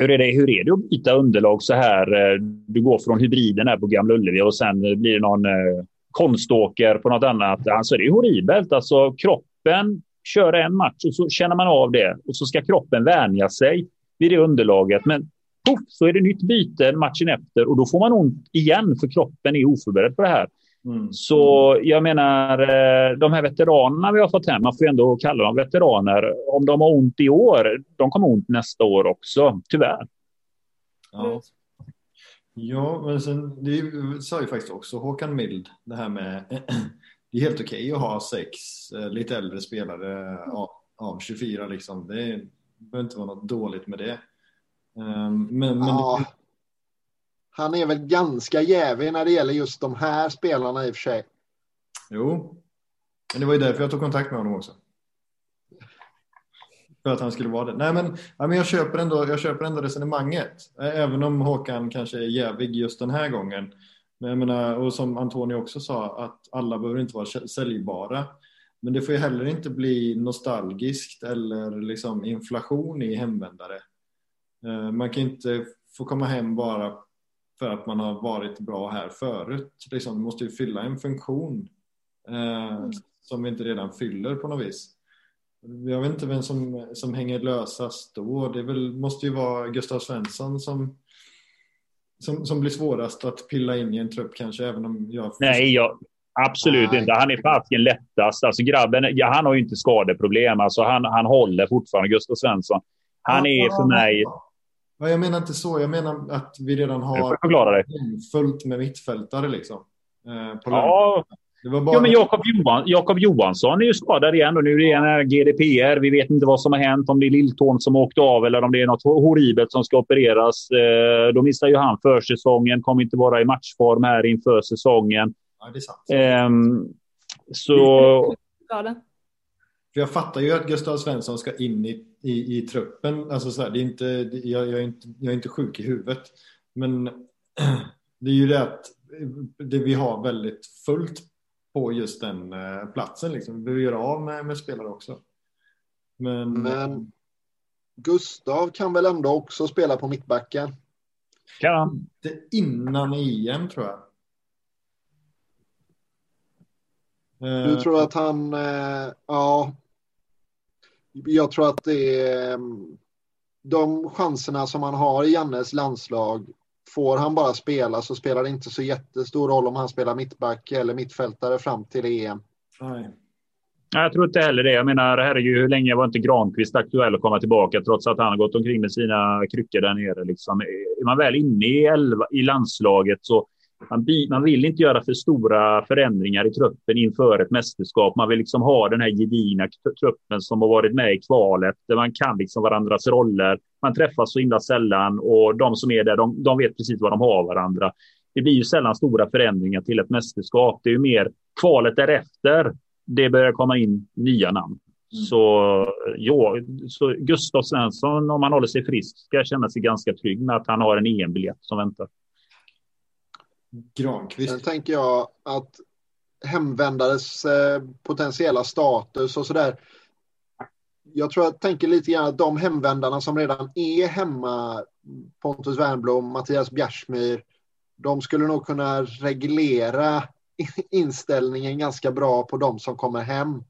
Speaker 3: hur är, det, hur är det att byta underlag så här? Eh, du går från hybriden här på Gamla Ullevi och sen blir det någon eh, konståker på något annat. Alltså det är horribelt. Alltså kroppen kör en match och så känner man av det och så ska kroppen vänja sig vid det underlaget. Men poff, så är det nytt byte matchen efter och då får man ont igen för kroppen är oförberedd på det här. Mm. Så jag menar, eh, de här veteranerna vi har fått hem, man får ändå kalla dem veteraner. Om de har ont i år, de kommer ont nästa år också, tyvärr.
Speaker 1: Ja, ja men sen, det sa ju faktiskt också Håkan Mild, det här med (clears throat) det är helt okej okay att ha sex eh, lite äldre spelare av, av 24 liksom. Det behöver inte vara något dåligt med det. Um, men, men
Speaker 2: ja han är väl ganska jävig när det gäller just de här spelarna i och för sig.
Speaker 1: Jo, men det var ju därför jag tog kontakt med honom också. För att han skulle vara det. Nej men, ja, men jag, köper ändå, jag köper ändå resonemanget. Även om Håkan kanske är jävig just den här gången. Men jag menar, och som Antonio också sa, att alla behöver inte vara säljbara. Men det får ju heller inte bli nostalgiskt eller liksom inflation i hemvändare. Man kan inte få komma hem bara för att man har varit bra här förut. Liksom, måste ju fylla en funktion Eh, mm. Som vi inte redan fyller på något vis. Jag vet inte vem som, som hänger lösast då. Det väl, måste ju vara Gustav Svensson som, som, som blir svårast att pilla in i en trupp kanske, även om jag...
Speaker 3: Nej, jag, absolut Nej. inte. Han är fasken lättast. Alltså grabben, ja, han har ju inte skadeproblem. Alltså han, han håller fortfarande, Gustav Svensson. Han är för mig...
Speaker 1: Ja, jag menar inte så. Jag menar att vi redan har fullt med mittfältare liksom.
Speaker 3: Eh, ja, det var bara... ja, men Jakob, Johan, Jakob Johansson är ju skadad igen och nu är det en GDPR. Vi vet inte vad som har hänt, om det är lilltån som åkte av eller om det är något horribelt som ska opereras. Eh, då missar ju han försäsongen, kommer inte vara i matchform här inför säsongen.
Speaker 1: Ja, det är sant.
Speaker 3: Eh, så...
Speaker 1: För jag fattar ju att Gustav Svensson ska in i, i, i truppen. Alltså så här, det är inte, jag, jag, är inte, jag är inte sjuk i huvudet. Men (clears throat) det är ju det att det vi har väldigt fullt på just den eh, platsen. Liksom. Vi behöver göra av med, med spelare också. Men,
Speaker 2: Men Gustav kan väl ändå också spela på mittbacken?
Speaker 3: Kan
Speaker 1: Det innan EM tror jag.
Speaker 2: Du eh, tror att han, eh, ja. Jag tror att det är de chanserna som han har i Jannes landslag får han bara spela så spelar det inte så jättestor roll om han spelar mittback eller mittfältare fram till EM.
Speaker 1: Nej.
Speaker 3: Jag tror inte heller det. Jag menar, herregud, hur länge var inte Granqvist aktuell att komma tillbaka trots att han har gått omkring med sina kryckor där nere? Liksom. Är man väl inne i, elva, i landslaget så man, man vill inte göra för stora förändringar i truppen inför ett mästerskap. Man vill liksom ha den här gedigna truppen som har varit med i kvalet, där man kan liksom varandras roller. Man träffas så himla sällan och de som är där, de, de vet precis vad de har varandra. Det blir ju sällan stora förändringar till ett mästerskap. Det är ju mer kvalet därefter. Det börjar komma in nya namn. Mm. Så, ja, så Gustav Svensson, om han håller sig frisk, ska känna sig ganska trygg med att han har en EM-biljett som väntar.
Speaker 1: Granqvist.
Speaker 2: Sen tänker jag att hemvändares eh, potentiella status och sådär. Jag tror jag tänker lite grann att de hemvändarna som redan är hemma, Pontus Wernbloom, Mattias Bjärsmyr, de skulle nog kunna reglera (laughs) inställningen ganska bra på de som kommer hem.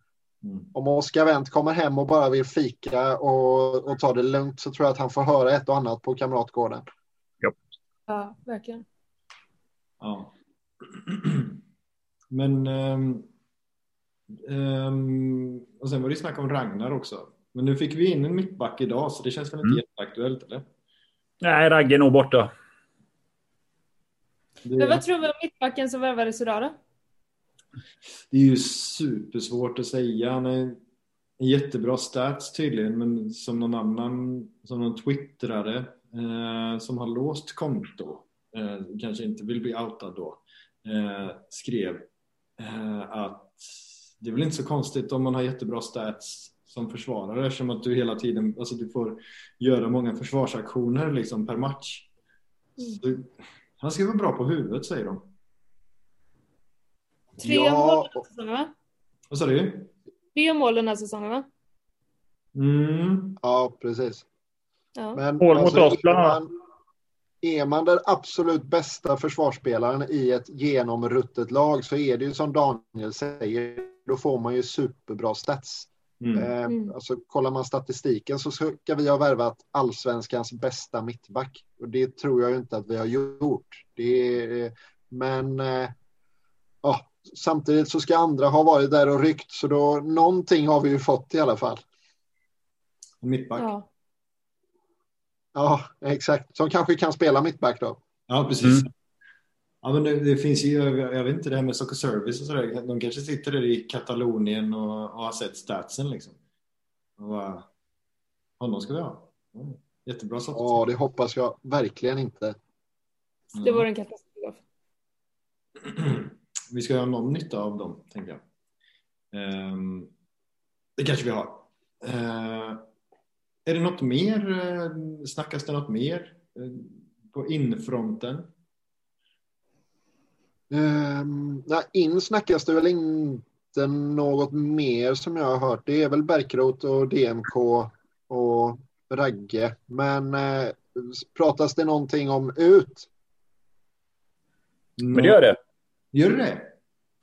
Speaker 2: Mm. Om Oskar Wendt kommer hem och bara vill fika och, och ta det lugnt så tror jag att han får höra ett och annat på Kamratgården.
Speaker 3: Ja,
Speaker 4: ja verkligen.
Speaker 1: Ja. (clears throat) Men um, um, och sen var det snack om Ragnar också. Men nu fick vi in en mittback idag så det känns väl inte mm. jätteaktuellt eller?
Speaker 3: Nej, Ragge är nog borta.
Speaker 4: Det... Men vad tror vi om mittbacken som värvades idag då?
Speaker 1: Det är ju supersvårt att säga. Han är en jättebra stats tydligen, men som någon annan, som någon twittrare eh, som har låst konto eh, kanske inte vill bli outad då, eh, skrev eh, att det är väl inte så konstigt om man har jättebra stats som försvarare eftersom att du hela tiden, alltså du får göra många försvarsaktioner liksom per match. Mm. Du, han ska vara bra på huvudet säger de.
Speaker 4: Tre ja. mål den här säsongen va?
Speaker 1: Vad sa du?
Speaker 4: Tre mål den här säsongen va?
Speaker 1: Mm.
Speaker 2: Ja, precis.
Speaker 3: Ja. Men, mål mot alltså, oss bland annat
Speaker 2: är man den absolut bästa försvarsspelaren i ett genomruttet lag så är det ju som Daniel säger, då får man ju superbra stats. Mm. Eh, mm. alltså, kollar man statistiken så ska vi ha värvat allsvenskans bästa mittback. Och det tror jag inte att vi har gjort. Det men eh, ja, samtidigt så ska andra ha varit där och ryckt så då någonting har vi ju fått i alla fall.
Speaker 1: Mittback. Ja.
Speaker 2: Ja, exakt. Som kanske kan spela mittback då.
Speaker 1: Ja, precis. Mm. Ja, men det, det, finns ju, jag vet inte det här med Soccer Service och sådär. De kanske sitter där i Katalonien och, och har sett statsen liksom. Och, honom ska vi ha. Mm. Jättebra
Speaker 2: sorts. Ja, det hoppas jag verkligen inte.
Speaker 4: Det var en katastrof. (clears throat)
Speaker 1: vi ska ha någon nytta av dem, tänker jag. Um, det kanske vi har. Uh, är det något mer? Eh, snackas det något mer eh, på infronten?
Speaker 2: Um, nej, in snackas det väl inte något mer som jag har hört. Det är väl Bärkroth och DMK och Ragge. Men eh, pratas det någonting om ut?
Speaker 3: Men det gör det.
Speaker 1: Gör det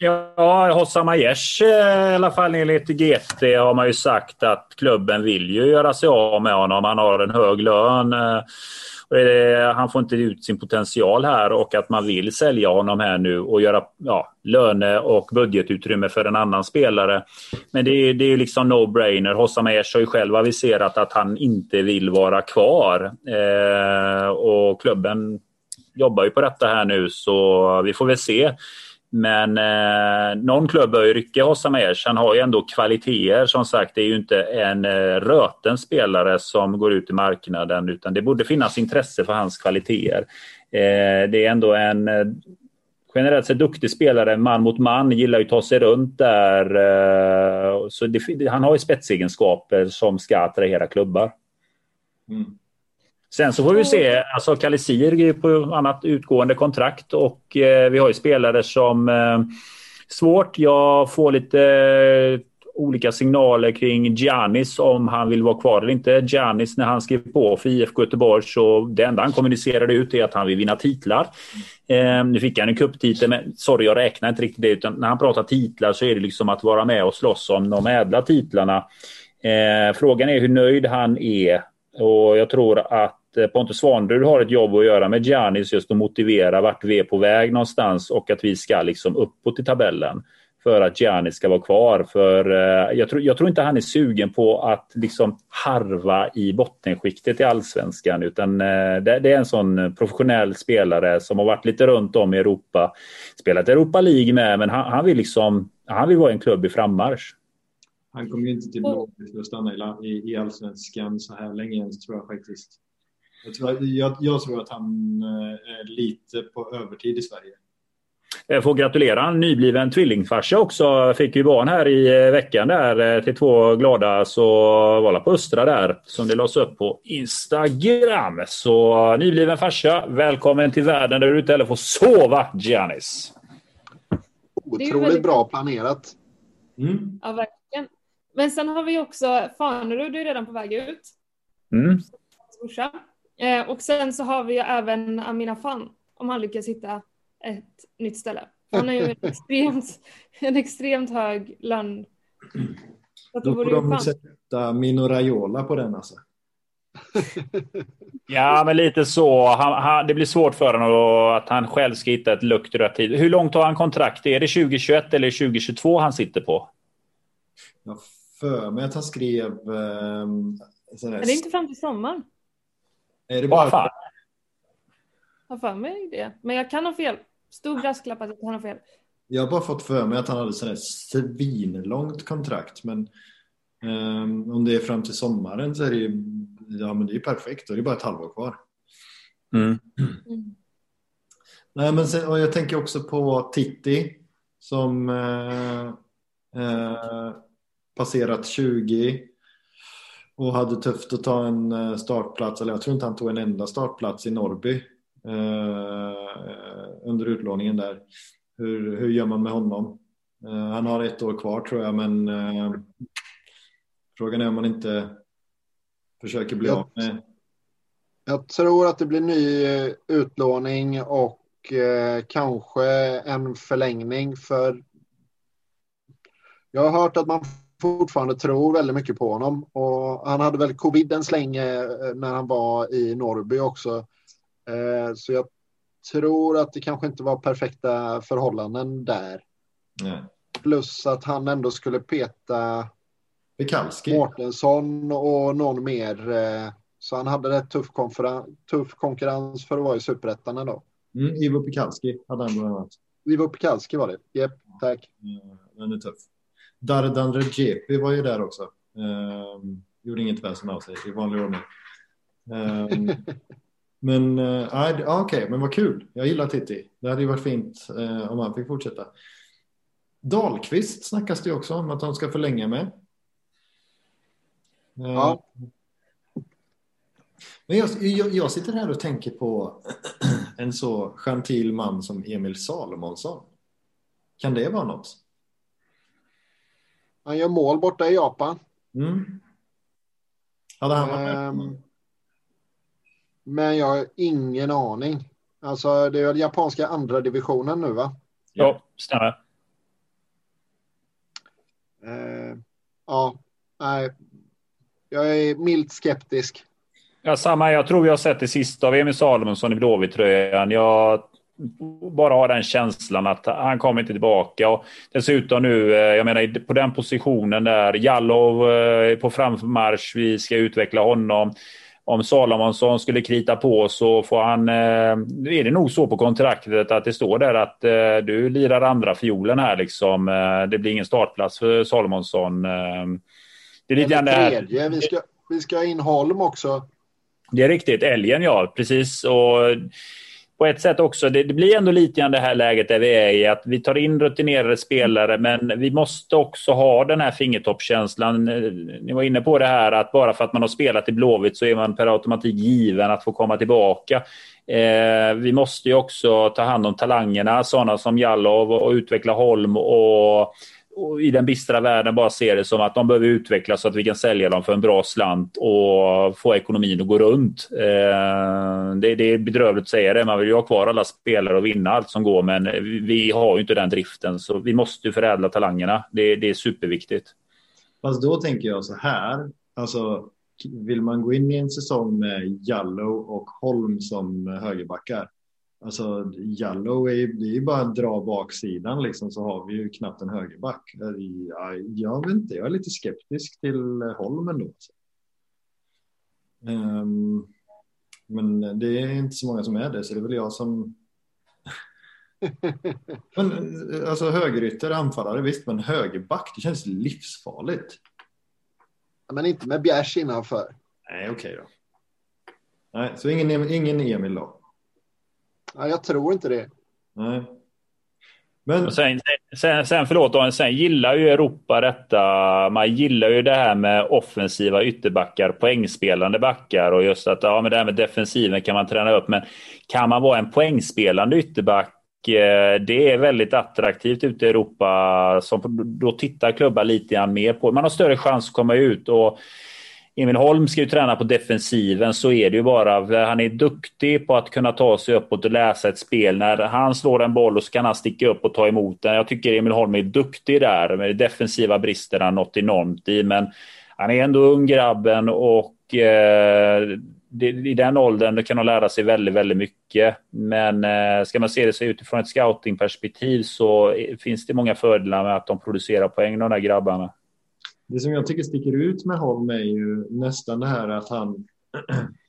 Speaker 3: Ja, Hossa Aiesh eh, i alla fall enligt GT har man ju sagt att klubben vill ju göra sig av med honom. Han har en hög lön. Eh, han får inte ut sin potential här och att man vill sälja honom här nu och göra ja, löne och budgetutrymme för en annan spelare. Men det är, det är liksom no-brainer. Hossam Aiesh har ju själv aviserat att han inte vill vara kvar. Eh, och klubben jobbar ju på detta här nu så vi får väl se. Men eh, någon klubb bör ju rycka Hossam Aiesh. Han har ju ändå kvaliteter. Som sagt, det är ju inte en eh, röten spelare som går ut i marknaden utan det borde finnas intresse för hans kvaliteter. Eh, det är ändå en eh, generellt sett duktig spelare, man mot man, gillar ju att ta sig runt där. Eh, så det, han har ju spetsegenskaper som ska attrahera klubbar. Mm. Sen så får vi se. Alltså Kalisir är på annat utgående kontrakt och eh, vi har ju spelare som eh, svårt. Jag får lite eh, olika signaler kring Giannis om han vill vara kvar eller inte. Giannis när han skrev på för IFK Göteborg så det enda han kommunicerade ut är att han vill vinna titlar. Eh, nu fick han en kupptitel men sorry jag räknar inte riktigt det utan när han pratar titlar så är det liksom att vara med och slåss om de ädla titlarna. Eh, frågan är hur nöjd han är och jag tror att Eh, Pontus Svanerud har ett jobb att göra med Giannis just att motivera vart vi är på väg någonstans och att vi ska liksom uppåt i tabellen för att Giannis ska vara kvar. För eh, jag tror, jag tror inte han är sugen på att liksom harva i bottenskiktet i allsvenskan utan eh, det, det, är en sån professionell spelare som har varit lite runt om i Europa. Spelat Europa League med men han, han vill liksom han vill vara en klubb i frammarsch.
Speaker 1: Han kommer ju inte till Blåvitt för att stanna i, i allsvenskan så här länge ens tror jag faktiskt. Jag tror, jag, jag tror att han eh, är lite på övertid i Sverige.
Speaker 3: Jag får gratulera en nybliven tvillingfarsa också. Fick ju barn här i eh, veckan där eh, till två glada så var på Östra där som det lades upp på Instagram. Så nybliven farsa, välkommen till världen där du inte heller får sova Giannis.
Speaker 2: Otroligt bra planerat.
Speaker 4: Mm. Ja, verkligen. Men sen har vi också Fanerud är redan på väg ut. Mm. Eh, och sen så har vi ju även Amina Fan, om han lyckas hitta ett nytt ställe. Han har ju en (laughs) extremt, en extremt hög lön.
Speaker 1: Då får de sätta Mino Raiola på den alltså. (laughs)
Speaker 3: ja, men lite så. Han, han, det blir svårt för honom att han själv ska hitta ett luktrat tid. Hur långt har han kontrakt? Är det 2021 eller 2022 han sitter på?
Speaker 1: Jag för mig att han skrev... Eh,
Speaker 4: är det inte fram till sommaren?
Speaker 1: Är det bara...
Speaker 3: fan?
Speaker 4: Jag har för mig det. Men jag kan ha fel. Stor brasklapp att jag kan ha fel.
Speaker 1: Jag har bara fått för mig att han hade sådär svinlångt kontrakt. Men um, om det är fram till sommaren så är det ju ja, men det är perfekt. Då är det bara ett halvår kvar. Mm. Mm. Nej, men sen, och jag tänker också på Titti som eh, eh, passerat 20 och hade tufft att ta en eh, startplats, eller jag tror inte han tog en enda startplats i Norrby eh, under utlåningen där. Hur, hur gör man med honom? Eh, han har ett år kvar tror jag, men eh, frågan är om man inte försöker bli av med.
Speaker 2: Jag tror att det blir ny eh, utlåning och eh, kanske en förlängning för jag har hört att man fortfarande tror väldigt mycket på honom. Och han hade väl covid en länge eh, när han var i Norrby också. Eh, så jag tror att det kanske inte var perfekta förhållanden där. Nej. Plus att han ändå skulle peta
Speaker 1: Pekalski.
Speaker 2: Mårtensson och någon mer. Eh, så han hade rätt tuff, tuff konkurrens för att vara i superettan ändå.
Speaker 1: Mm, Ivo Pekalski hade han bland annat.
Speaker 2: Ivo Pekalski var det. Jep, tack.
Speaker 1: Mm, den är tuff. Dardan Redjepi var ju där också. Um, gjorde inget väsen av sig i vanlig ordning. Um, (laughs) men uh, okej, okay, men vad kul. Jag gillar Titti. Det hade ju varit fint uh, om han fick fortsätta. Dahlqvist snackas det också om att han ska förlänga med. Uh, ja. Men jag, jag, jag, sitter här och tänker på (clears throat) en så gentil man som Emil Salomonsson. Kan det vara något?
Speaker 2: Han gör mål borta i Japan.
Speaker 1: Mm. Hade han varit um,
Speaker 2: Men jag har ingen aning. Alltså det är japanska andra divisionen nu va?
Speaker 3: Ja, stämmer.
Speaker 2: Eh, ja, nej. Jag är milt skeptisk.
Speaker 3: Ja, samma. Jag tror vi har sett det sista av Emil Salomonsson i Blåvitt-tröjan. Jag bara har den känslan att han kommer inte tillbaka. Och dessutom nu, eh, jag menar på den positionen där, Jallov är på frammarsch, vi ska utveckla honom om Salomonsson skulle krita på så får han, eh, är det nog så på kontraktet att det står där att eh, du lirar andra fiolen här liksom. Eh, det blir ingen startplats för Salomonsson. Eh,
Speaker 2: det är lite grann det här. Vi ska, vi ska ha in Holm också.
Speaker 3: Det är riktigt. Älgen ja, precis. Och på ett sätt också, det, det, blir ändå lite grann det här läget där vi är i, att vi tar in rutinerade spelare, men vi måste också ha den här fingertoppskänslan. Eh, ni var inne på det här att bara för att man har spelat i Blåvitt så är man per automatik given att få komma tillbaka. Eh, vi måste ju också ta hand om talangerna, sådana som Jallov och utveckla Holm och och i den bistra världen bara ser det som att de behöver utvecklas så att vi kan sälja dem för en bra slant och få ekonomin att gå runt. Eh, det, det är bedrövligt att säga det. Man vill ju ha kvar alla spelare och vinna allt som går, men vi har ju inte den driften. Så vi måste ju förädla talangerna. Det, det är superviktigt.
Speaker 1: Fast då tänker jag så här. Alltså, vill man gå in i en säsong med Jallow och Holm som högerbackar Alltså Jallow är, det är ju bara att dra baksidan liksom så har vi ju knappt en högerback. Jag, vet inte, jag är lite skeptisk till Holmen då. Um, men det är inte så många som är det, så det är väl jag som... (laughs) men, alltså högerytter, anfallare, visst, men högerback, det känns livsfarligt.
Speaker 2: Men inte med Bjärs innanför.
Speaker 1: Nej, okej okay då. Nej, så ingen, ingen Emil då?
Speaker 2: Ja, jag tror inte det.
Speaker 1: Nej.
Speaker 3: Men... sen, sen, sen, förlåt, sen gillar ju Europa detta. Man gillar ju det här med offensiva ytterbackar, poängspelande backar och just att ja, men det här med defensiven kan man träna upp. Men kan man vara en poängspelande ytterback eh, det är väldigt attraktivt ute i Europa. Som, då tittar klubbar lite grann mer på. Man har större chans att komma ut. och Emil Holm ska ju träna på defensiven så är det ju bara. Han är duktig på att kunna ta sig uppåt och läsa ett spel. När han slår en boll och så kan han sticka upp och ta emot den. Jag tycker Emil Holm är duktig där. Med defensiva brister han något enormt i. Men han är ändå ung grabben och eh, i den åldern kan de lära sig väldigt, väldigt mycket. Men eh, ska man se det så utifrån ett scoutingperspektiv så eh, finns det många fördelar med att de producerar poäng, de där grabbarna.
Speaker 1: Det som jag tycker sticker ut med Holm är ju nästan det här att han (clears throat)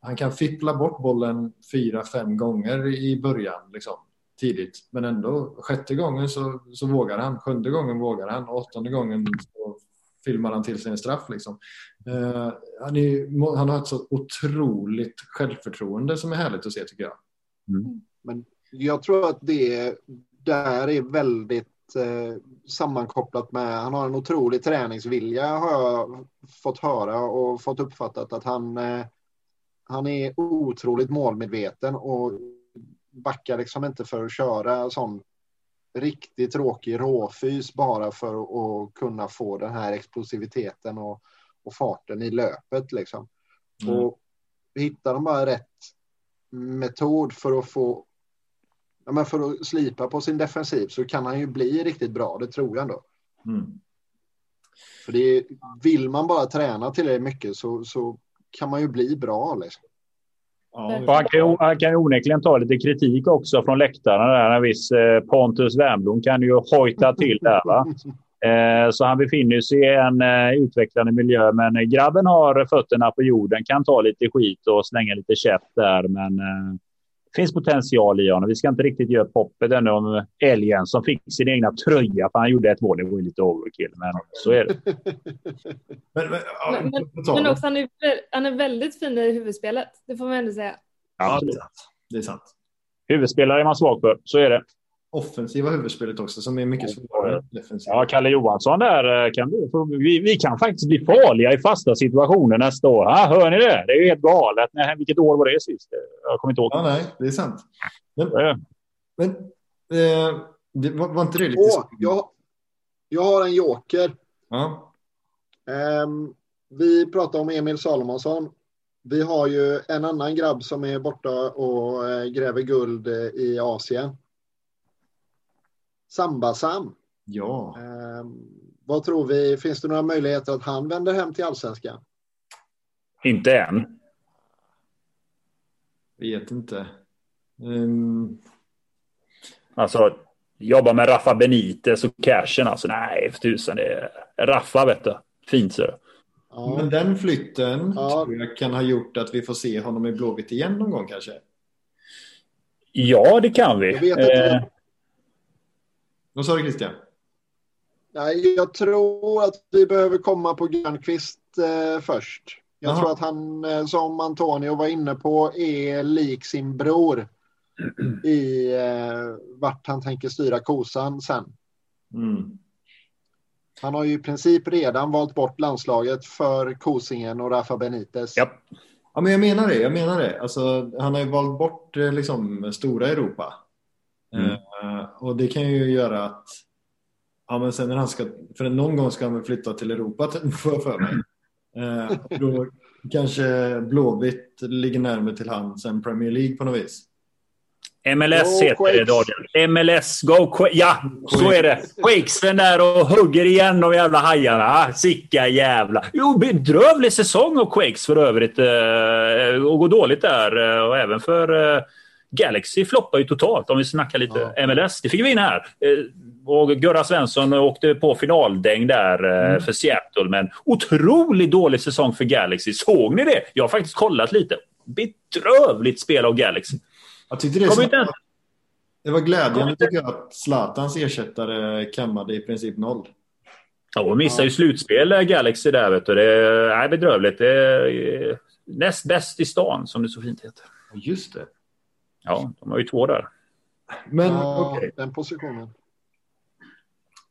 Speaker 1: han kan fippla bort bollen fyra, fem gånger i början, liksom, tidigt. Men ändå, sjätte gången så, så vågar han, sjunde gången vågar han, åttonde gången så filmar han till sig en straff. Liksom. Uh, han, är, han, har ett så otroligt självförtroende som är härligt att se tycker jag.
Speaker 2: Mm. Men jag tror att det där är väldigt eh, sammankopplat med, han har en otrolig träningsvilja har jag fått höra och fått uppfattat att han, eh, han är otroligt målmedveten och backar liksom inte för att köra sån riktigt tråkig råfys bara för att kunna få den här explosiviteten och, och farten i löpet liksom. Mm. Och hittar de bara rätt metod för att få ja, men för att slipa på sin defensiv så kan han ju bli riktigt bra, det tror jag ändå. Mm. För det vill man bara träna tillräckligt mycket så, så kan man ju bli bra. Liksom.
Speaker 3: Ja, han, kan, han kan ju onekligen ta lite kritik också från läktarna. Där. En viss eh, Pontus Wernbloom kan ju hojta till där. Va? (laughs) Eh, så han befinner sig i en eh, utvecklande miljö. Men grabben har fötterna på jorden, kan ta lite skit och slänga lite käft där. Men finns potential i honom. Vi ska inte riktigt göra poppet ännu om älgen som fick sin egna tröja för han gjorde ett mål. Det var ju lite overkill, men så är det. (laughs)
Speaker 4: men, men, ja, men, men, också, han är, han är väldigt fin i huvudspelet. Det får man ändå säga.
Speaker 1: Ja, det är sant.
Speaker 3: Huvudspelare är man svag för, så är det
Speaker 1: offensiva huvudspelet också som är mycket svårare.
Speaker 3: Ja, Kalle Johansson där eh, kan vi, vi kan faktiskt bli farliga i fasta situationer nästa år. Ah, hör ni det? Det är ju helt galet. Nej, vilket år var det sist? Jag kommer inte ihåg.
Speaker 1: Ja, nej, det är sant. Men, ja. men eh, det var, var, inte det lite... Åh,
Speaker 2: jag, jag har en joker.
Speaker 1: Ja.
Speaker 2: Um, vi pratar om Emil Salomonsson. Vi har ju en annan grabb som är borta och eh, gräver guld eh, i Asien. Sambasam.
Speaker 1: Ja.
Speaker 2: Eh, Vad tror vi? Finns det några möjligheter att han vänder hem till allsvenskan?
Speaker 3: Inte än.
Speaker 1: Vet inte. Um...
Speaker 3: Alltså, jobba med Rafa Benitez och cashen alltså. Nej, för tusan. Det är Raffa vet du. Fint så.
Speaker 1: Ja. Men den flytten ja. tror jag kan ha gjort att vi får se honom i Blåvitt igen någon gång kanske.
Speaker 3: Ja, det kan vi. Jag vet inte. Eh...
Speaker 1: Vad sa du Christian?
Speaker 2: Nej, jag tror att vi behöver komma på Grönqvist eh, först. Jag Aha. tror att han, eh, som Antonio var inne på, är lik sin bror i eh, vart han tänker styra kosan sen. Mm. Han har ju i princip redan valt bort landslaget för Kosingen och Rafa Benitez.
Speaker 3: Ja.
Speaker 1: ja, men jag menar det. Jag menar det. Alltså, han har ju valt bort eh, liksom, stora Europa. Mm. Uh, och det kan ju göra att ja, men sen när han ska, för någon gång ska han väl flytta till Europa för, (laughs) för mig. Uh, då kanske Blåvitt ligger närmare till hands än Premier League på något vis.
Speaker 3: MLS go heter Quakes. det, Daniel. MLS, go Quakes. Ja, så är det. Quakesen där och hugger igen de jävla hajarna. Sicka jävla... Jo, bedrövlig säsong av Quakes för övrigt. Eh, och går dåligt där. Eh, och även för eh, Galaxy floppar ju totalt om vi snackar lite ja. MLS. Det fick vi in här. Och Gurra Svensson åkte på finaldäng där mm. för Seattle. Men otroligt dålig säsong för Galaxy. Såg ni det? Jag har faktiskt kollat lite. Bedrövligt spel av Galaxy.
Speaker 1: Jag tyckte det, Kom inte det var glädjande tycker jag att Zlatans ersättare kammade i princip noll.
Speaker 3: Ja, och missade ju slutspel eh, Galaxy där. Vet du. Det är bedrövligt. Det är näst bäst i stan, som det så fint heter.
Speaker 1: Just det.
Speaker 3: Ja, de har ju två där.
Speaker 2: Men ja, okay. den positionen.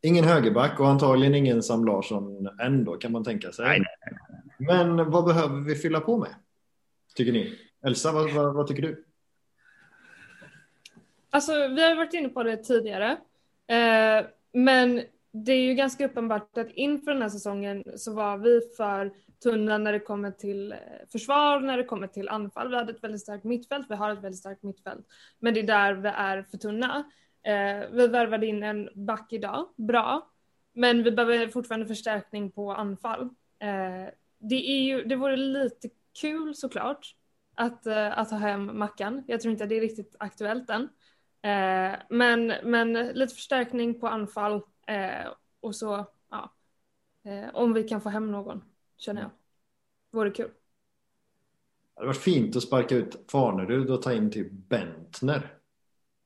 Speaker 1: Ingen högerback och antagligen ingen Sam Larsson ändå kan man tänka sig.
Speaker 3: Nej, nej, nej.
Speaker 1: Men vad behöver vi fylla på med? Tycker ni? Elsa, vad, vad, vad tycker du?
Speaker 4: Alltså, vi har varit inne på det tidigare. Eh, men det är ju ganska uppenbart att inför den här säsongen så var vi för tunna när det kommer till eh, försvar, när det kommer till anfall. Vi hade ett väldigt starkt mittfält, vi har ett väldigt starkt mittfält. Men det är där vi är för tunna. Eh, vi värvade in en back idag, bra. Men vi behöver fortfarande förstärkning på anfall. Eh, det, är ju, det vore lite kul såklart att, eh, att ha hem Mackan. Jag tror inte att det är riktigt aktuellt än. Eh, men, men lite förstärkning på anfall eh, och så, ja. Eh, om vi kan få hem någon, känner jag. Vore kul.
Speaker 1: Det hade varit fint att sparka ut Farnerud och ta in typ Bentner.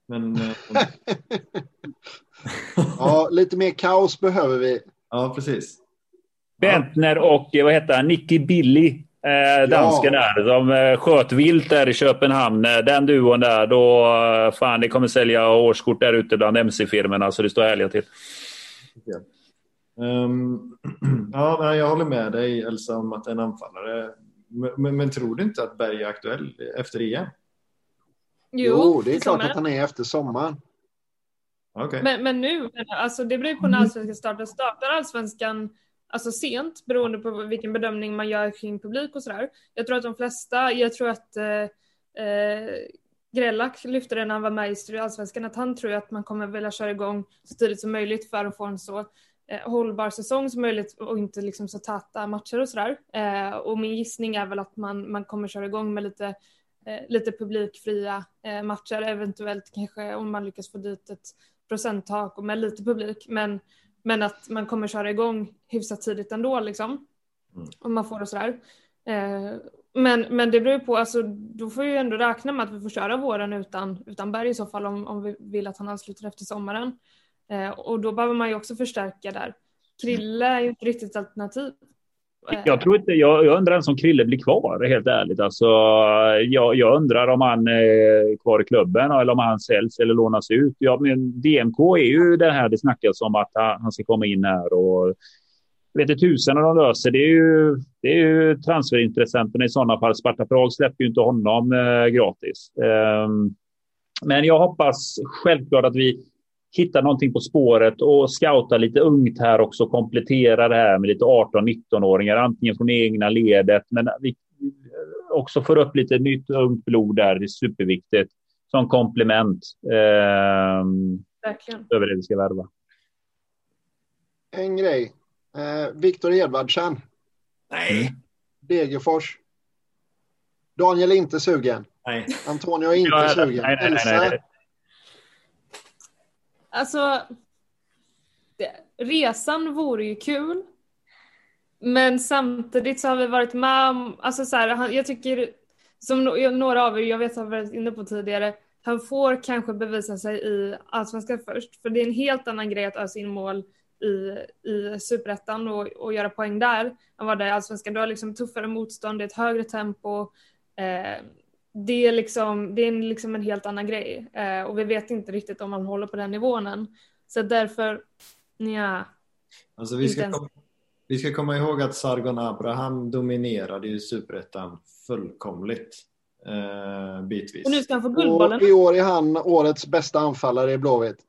Speaker 1: Men... Eh, (laughs)
Speaker 2: ja, lite mer kaos behöver vi.
Speaker 1: Ja, precis.
Speaker 3: Bentner och vad heter han? Nicky Billy Eh, dansken ja. där. De eh, sköt vilt där i Köpenhamn. Eh, den duon där, då... Eh, fan, det kommer sälja årskort där ute bland mc-firmorna så det står härliga till.
Speaker 1: Um, (clears throat) ja, jag håller med dig Elsa om att en anfallare. Men, men, men, tror du inte att Berg är aktuell efter EM?
Speaker 2: Jo, jo det är klart sommaren. att han är efter sommaren.
Speaker 1: Okay.
Speaker 4: Men, men nu, alltså det beror på när allsvenskan startar. Startar allsvenskan alltså sent beroende på vilken bedömning man gör kring publik och sådär. Jag tror att de flesta, jag tror att eh, eh, Grellak lyfte det när han var med i Allsvenskan, att han tror att man kommer vilja köra igång så tidigt som möjligt för att få en så hållbar säsong som möjligt och inte liksom så täta matcher och sådär. Eh, och min gissning är väl att man, man kommer köra igång med lite, eh, lite publikfria eh, matcher, eventuellt kanske om man lyckas få dit ett procenttak och med lite publik. Men men att man kommer köra igång hyfsat tidigt ändå liksom. Mm. Om man får det sådär. Eh, men, men det beror på, alltså, då får vi ändå räkna med att vi får köra våren utan, utan Berg i så fall om, om vi vill att han ansluter efter sommaren. Eh, och då behöver man ju också förstärka där. Krille är ju inte riktigt ett alternativ.
Speaker 3: Eh, jag tror inte, jag, jag undrar ens om Krille blir kvar, helt ärligt. Alltså, jag, jag undrar om han är kvar i klubben eller om han säljs eller lånas ut. Ja, men DMK är ju det här det snackas om att han ska komma in här och vet inte tusen om de löser. Det är ju, det är ju transferintressenterna i sådana fall. Sparta Prag släpper ju inte honom eh, gratis. Eh, men jag hoppas självklart att vi hitta någonting på spåret och scouta lite ungt här också, komplettera det här med lite 18-19-åringar, antingen från egna ledet, men vi också får upp lite nytt ungt blod där, det är superviktigt som komplement. Eh,
Speaker 4: Verkligen.
Speaker 3: Över det vi ska värva.
Speaker 2: En grej. Eh, Viktor Edvardsen.
Speaker 1: Nej.
Speaker 2: Degerfors. Daniel är inte sugen.
Speaker 1: Nej.
Speaker 2: Antonio är inte sugen.
Speaker 3: nej, nej, nej, nej.
Speaker 4: Alltså, det, resan vore ju kul. Men samtidigt så har vi varit med om, alltså så här, han, jag tycker, som no, några av er, jag vet har varit inne på tidigare, han får kanske bevisa sig i Allsvenskan först. För det är en helt annan grej att ösa in mål i, i Superettan och, och göra poäng där än vad det är i Allsvenskan. Du har liksom tuffare motstånd, det är ett högre tempo. Eh, det är liksom, det är en, liksom en helt annan grej. Eh, och vi vet inte riktigt om han håller på den nivån än. Så därför, ja.
Speaker 1: Alltså, vi, ska
Speaker 4: ens.
Speaker 1: kom, vi ska komma ihåg att Sargon Abraham dominerade ju superettan fullkomligt eh, bitvis.
Speaker 4: Och nu ska han få Guldbollen.
Speaker 2: Och i år är han årets bästa anfallare i Blåvitt. (laughs)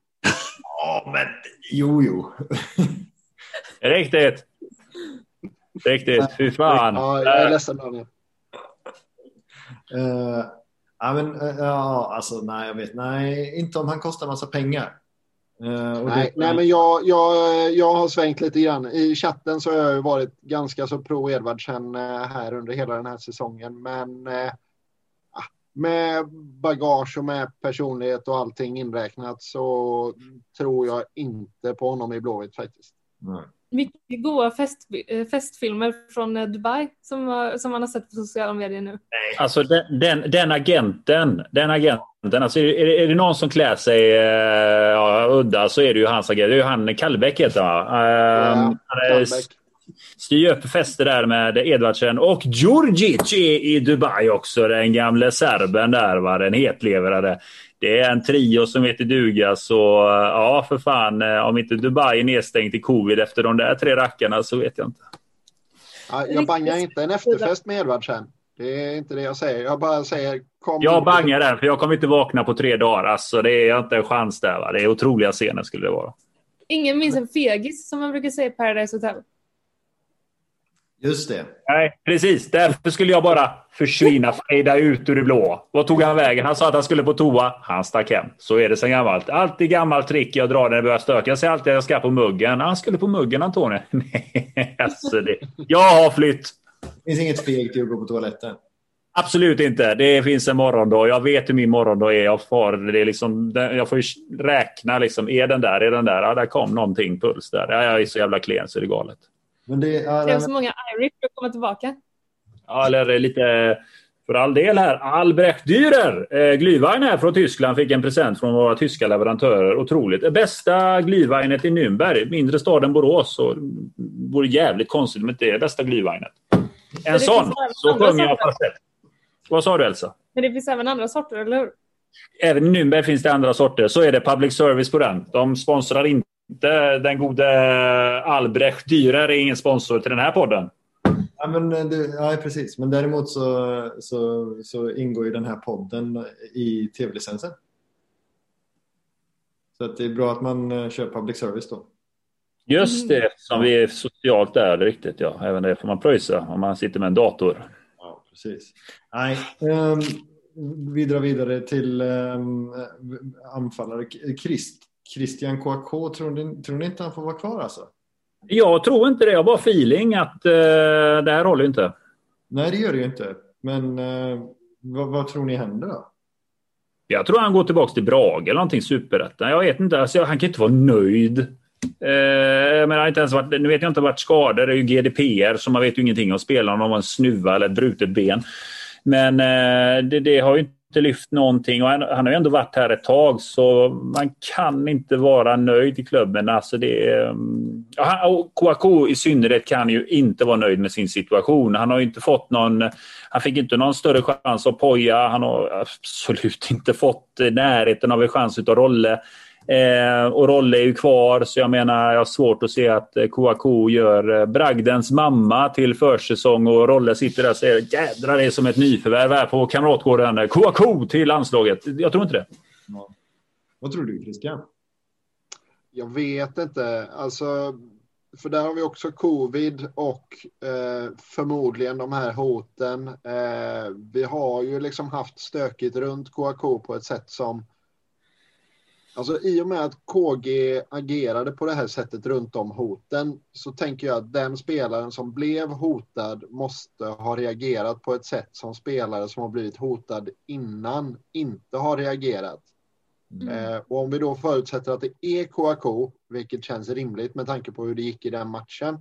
Speaker 1: Ja, men jo, jo.
Speaker 3: Riktigt. Riktigt. Fy fan.
Speaker 2: Ja, jag är ledsen Daniel.
Speaker 1: Eh, ja, men eh, ja, alltså nej, jag vet, nej, inte om han kostar massa pengar. Och
Speaker 2: Nej,
Speaker 1: det-
Speaker 2: nej, men jag, jag, jag har svängt lite grann. I chatten så har jag varit ganska så pro Edvardsen här under hela den här säsongen. Men med bagage och med personlighet och allting inräknat så tror jag inte på honom i Blåvitt faktiskt.
Speaker 1: Nej.
Speaker 4: Mycket goda fest, eh, festfilmer från eh, Dubai som, som man har sett på sociala medier nu.
Speaker 3: Alltså den, den, den agenten, den agenten alltså är, det- är det någon som klär sig eh, ja, udda så är det ju hans agent. Det är ju han Kallbäck heter han va? Eh, han är- styr upp fester där med Edvardsen och Djurdjic är i Dubai också. Den gamle serben där, va? den hetlevrade. Det är en trio som heter duga så ja för fan eh, om inte Dubai är nedstängt i covid efter de där tre rackarna så vet jag inte.
Speaker 2: Ja, jag bangar inte en efterfest med Edvardsen. Det är inte det jag säger. Jag bara säger kom
Speaker 3: Jag bangar den för jag kommer inte vakna på tre dagar. Alltså, det är inte en chans där. Va? Det är otroliga scener skulle det vara.
Speaker 4: Ingen minns en fegis som man brukar säga i Paradise Hotel.
Speaker 1: Just det.
Speaker 3: Nej, precis. Därför skulle jag bara försvinna, fejda ut ur det blå. Vad tog han vägen? Han sa att han skulle på toa. Han stack hem. Så är det sen gammalt. Alltid gammalt trick jag drar när det börjar stöka. Jag säger alltid att jag ska på muggen. Han skulle på muggen, Antonija. (laughs) Nej, alltså det. Jag har flytt.
Speaker 1: Det finns inget fegt i att gå på toaletten.
Speaker 3: Absolut inte. Det finns en morgondag. Jag vet hur min morgondag är. Jag får, det är liksom, jag får räkna. Liksom, är den där? Är den där? Ja, där kom någonting. Puls där. Ja, jag är så jävla klen så det är galet.
Speaker 1: Men det,
Speaker 4: är så många Irish för att komma tillbaka.
Speaker 3: Ja, eller lite för all del här. Albrecht Dürer, eh, Glühwein här från Tyskland, fick en present från våra tyska leverantörer. Otroligt. Det bästa Glühweinet i Nürnberg, mindre stad än Borås. Så det vore jävligt konstigt om inte det är bästa Glühweinet. En sån. Så sjunger jag först. Vad sa du Elsa?
Speaker 4: Men det finns även andra sorter, eller hur?
Speaker 3: Även i Nürnberg finns det andra sorter. Så är det public service på den. De sponsrar inte den gode Albrecht Dürer är ingen sponsor till den här podden.
Speaker 1: Ja, men, eh, det, ja, precis. Men däremot så, så, så ingår ju den här podden i tv-licensen. Så att det är bra att man eh, kör public service då.
Speaker 3: Just det, som vi är socialt det är Riktigt, ja. Även det får man pröjsa om man sitter med en dator.
Speaker 1: Ja, precis. Nej, ehm, vi drar vidare till um, anfallare. Christ, Christian Kouakou, tror ni, tror ni inte han får vara kvar alltså?
Speaker 3: Jag tror inte det. Jag har bara feeling att eh, det här håller inte.
Speaker 1: Nej, det gör det ju inte. Men eh, vad, vad tror ni händer då?
Speaker 3: Jag tror han går tillbaka till Brage eller någonting superettan. Jag vet inte. Alltså, han kan inte vara nöjd. Eh, menar, inte ens varit, nu vet jag inte vart skador. Det är ju GDPR så man vet ju ingenting om spelaren om det var en snuva eller ett brutet ben. Men eh, det, det har ju inte lyft någonting och han, han har ju ändå varit här ett tag så man kan inte vara nöjd i klubben. Alltså det, är, mm, ja, han- och Kouakou i synnerhet kan ju inte vara nöjd med sin situation. Han har ju inte fått någon, han fick inte någon större chans av Poja. Han har absolut inte fått närheten av en chans utav Rolle. Eh, och Rolle är ju kvar, så jag menar jag har svårt att se att eh, Kouakou gör eh, bragdens mamma till försäsong och Rolle sitter där och säger jädrar det är som ett nyförvärv här på Kamratgården. Kouakou till landslaget. Jag tror inte det.
Speaker 1: Ja. Vad tror du Christian?
Speaker 2: Jag vet inte. Alltså, för där har vi också covid och eh, förmodligen de här hoten. Eh, vi har ju liksom haft stökigt runt KK på ett sätt som Alltså i och med att KG agerade på det här sättet runt om hoten så tänker jag att den spelaren som blev hotad måste ha reagerat på ett sätt som spelare som har blivit hotad innan inte har reagerat. Mm. Eh, och om vi då förutsätter att det är KAK, vilket känns rimligt med tanke på hur det gick i den matchen,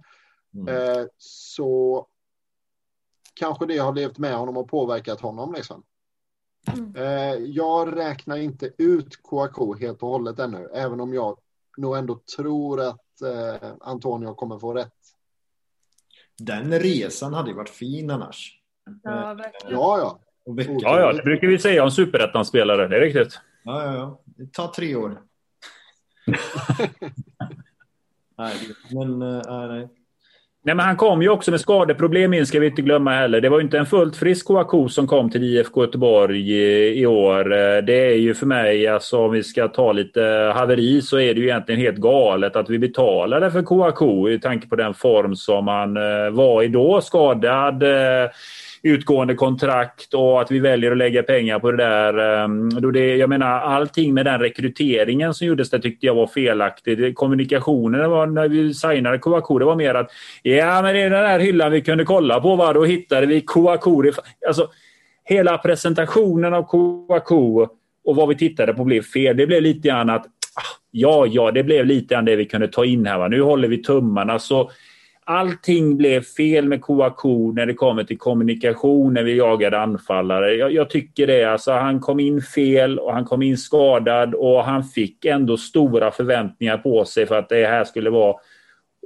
Speaker 2: mm. eh, så kanske det har levt med honom och påverkat honom. Liksom. Mm. Eh, jag räknar inte ut KAK helt och hållet ännu, även om jag nog ändå tror att eh, Antonio kommer få rätt.
Speaker 1: Den resan hade ju varit fin annars.
Speaker 4: Ja, eh, verkligen.
Speaker 2: Ja, ja.
Speaker 3: Ja, ja, det brukar vi säga om superettan-spelare. Det är riktigt.
Speaker 1: Ja, ja, ja. Det tar tre år. (laughs) nej, men äh, nej.
Speaker 3: Nej, men han kom ju också med skadeproblem in, ska vi inte glömma heller. Det var ju inte en fullt frisk Kouakou som kom till IFK Göteborg eh, i, år. Eh, det är ju för mig, alltså, om vi ska ta lite haveri, så är det ju egentligen helt galet att vi betalade för Kouakou i tanke på den form som han eh, var i då. Skadad. Utgående kontrakt och att vi väljer att lägga pengar på det där. Ehm, då det, jag menar, allting med den rekryteringen som gjordes där tyckte jag var felaktigt. Kommunikationen var, när vi signade Kouakou, det var mer att ja, men det är den där hyllan vi kunde kolla på. Va? Då hittade vi Kouakou. Alltså, hela presentationen av Kouakou och vad vi tittade på blev fel. Det blev lite grann att ah, ja, ja, det blev lite grann det vi kunde ta in här. Va? Nu håller vi tummarna. så allting blev fel med Kouakou när det kommer till kommunikation när vi jagade anfallare. Jag, jag, tycker det. Alltså, han kom in fel och han kom in skadad och han fick ändå stora förväntningar på sig för att det här skulle vara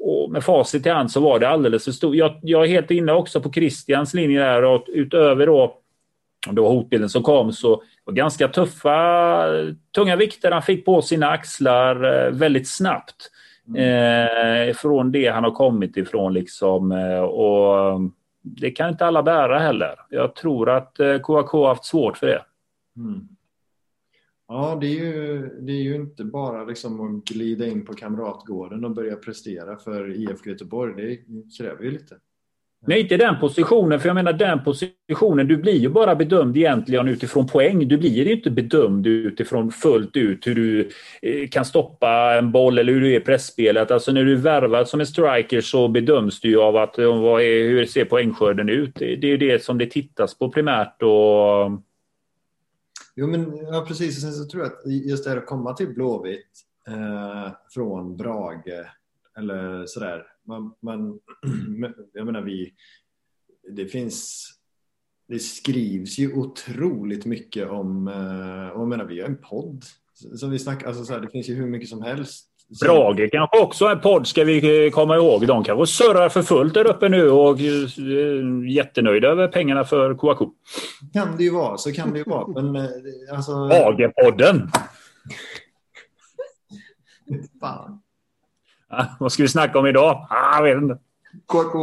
Speaker 3: och med facit i hand så var det alldeles för stort. Jag, jag är helt inne också på Christians linje där och utöver då, då hotbilden som kom så var ganska tuffa, tunga vikter han fick på sina axlar eh, väldigt snabbt. Eh, från det han har kommit ifrån liksom. Eh, och mm, det kan inte alla bära heller. Jag tror att eh, KAK har haft svårt för det. Mm.
Speaker 1: Ja, det är, ju, det är ju inte bara liksom att glida in på Kamratgården och börja prestera för IFK Göteborg. Det kräver ju lite.
Speaker 3: Nej, inte den positionen. För jag menar den positionen, du blir ju bara bedömd egentligen utifrån poäng. Du blir inte bedömd utifrån fullt ut hur du eh, kan stoppa en boll eller hur du är i pressspelet. Alltså när du är värvad som en striker så bedöms du ju av att, eh, vad är, hur ser poängskörden ut. Det, det är ju det som det tittas på primärt. Och...
Speaker 1: Jo, men ja, precis. Sen så tror jag att just det här att komma till Blåvitt eh, från Brage eller sådär man, man, (clears throat) jag menar vi, det finns, det skrivs ju otroligt mycket om, eh, och jag menar vi har en podd som vi snackar, alltså så här, det finns ju hur mycket som helst.
Speaker 3: Brage kanske också har en podd ska vi komma ihåg. De kanske surrar för fullt där uppe nu och är eh, jättenöjda över pengarna för Kouakou.
Speaker 1: Kan det ju vara, så kan det ju vara. Men eh, alltså...
Speaker 3: Brage-podden!
Speaker 1: Fan.
Speaker 3: Ja, vad ska vi snacka om idag? Ah, jag vet inte.
Speaker 1: KK.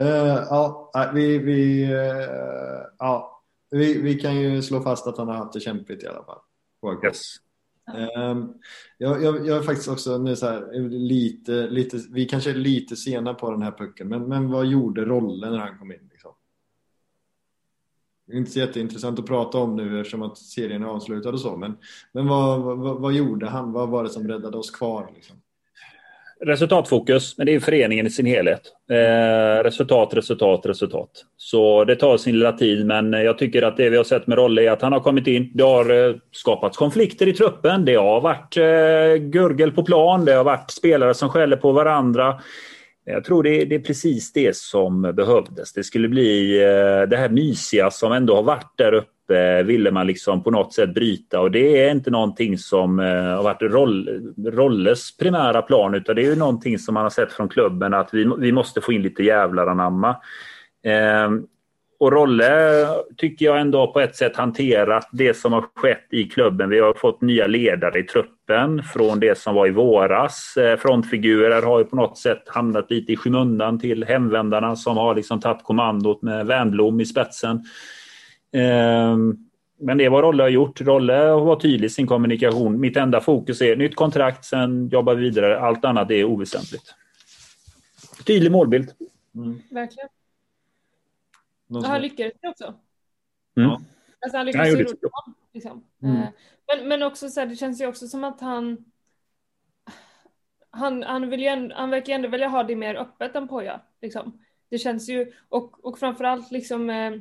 Speaker 1: uh, (laughs) ja, vi, vi, uh, ja, vi, vi kan ju slå fast att han har haft det kämpigt i alla fall.
Speaker 3: Yes.
Speaker 1: Um, jag, jag, jag, är faktiskt också nu så här, lite, lite, vi kanske är lite sena på den här pucken, men, men vad gjorde rollen när han kom in? Inte så jätteintressant att prata om nu eftersom att serien är avslutad och så. Men, men vad, vad, vad gjorde han? Vad var det som räddade oss kvar? Liksom?
Speaker 3: Resultatfokus, men det är föreningen i sin helhet. Eh, resultat, resultat, resultat. Så det tar sin lilla tid, men jag tycker att det vi har sett med Rolle är att han har kommit in. Det har eh, skapats konflikter i truppen. Det har varit eh, gurgel på plan. Det har varit spelare som skäller på varandra. Jag tror det är, det är, precis det som behövdes. Det skulle bli eh, det här mysiga som ändå har varit där uppe ville man liksom på något sätt bryta och det är inte någonting som eh, har varit Roll, Rolles primära plan utan det är ju någonting som man har sett från klubben att vi, vi måste få in lite jävlar anamma. Eh, och Rolle tycker jag ändå på ett sätt hanterat det som har skett i klubben. Vi har fått nya ledare i truppen från det som var i våras. Eh, frontfigurer har ju på något sätt hamnat lite i skymundan till hemvändarna som har liksom tagit kommandot med Wernbloom i spetsen. Ehm, men det är vad Rolle har gjort. Rolle har varit tydlig i sin kommunikation. Mitt enda fokus är nytt kontrakt, sen jobbar vi vidare. Allt annat är oväsentligt. Tydlig målbild.
Speaker 4: Mm. Verkligen. Och han lyckades också.
Speaker 3: Mm.
Speaker 4: Alltså han lyckades ju Liksom. Mm. Eh, men, men också så här, det känns ju också som att han han, han, vill ju ändå, han verkar ju ändå vilja ha det mer öppet än Poja. Liksom. Det känns ju, och, och framförallt liksom, eh,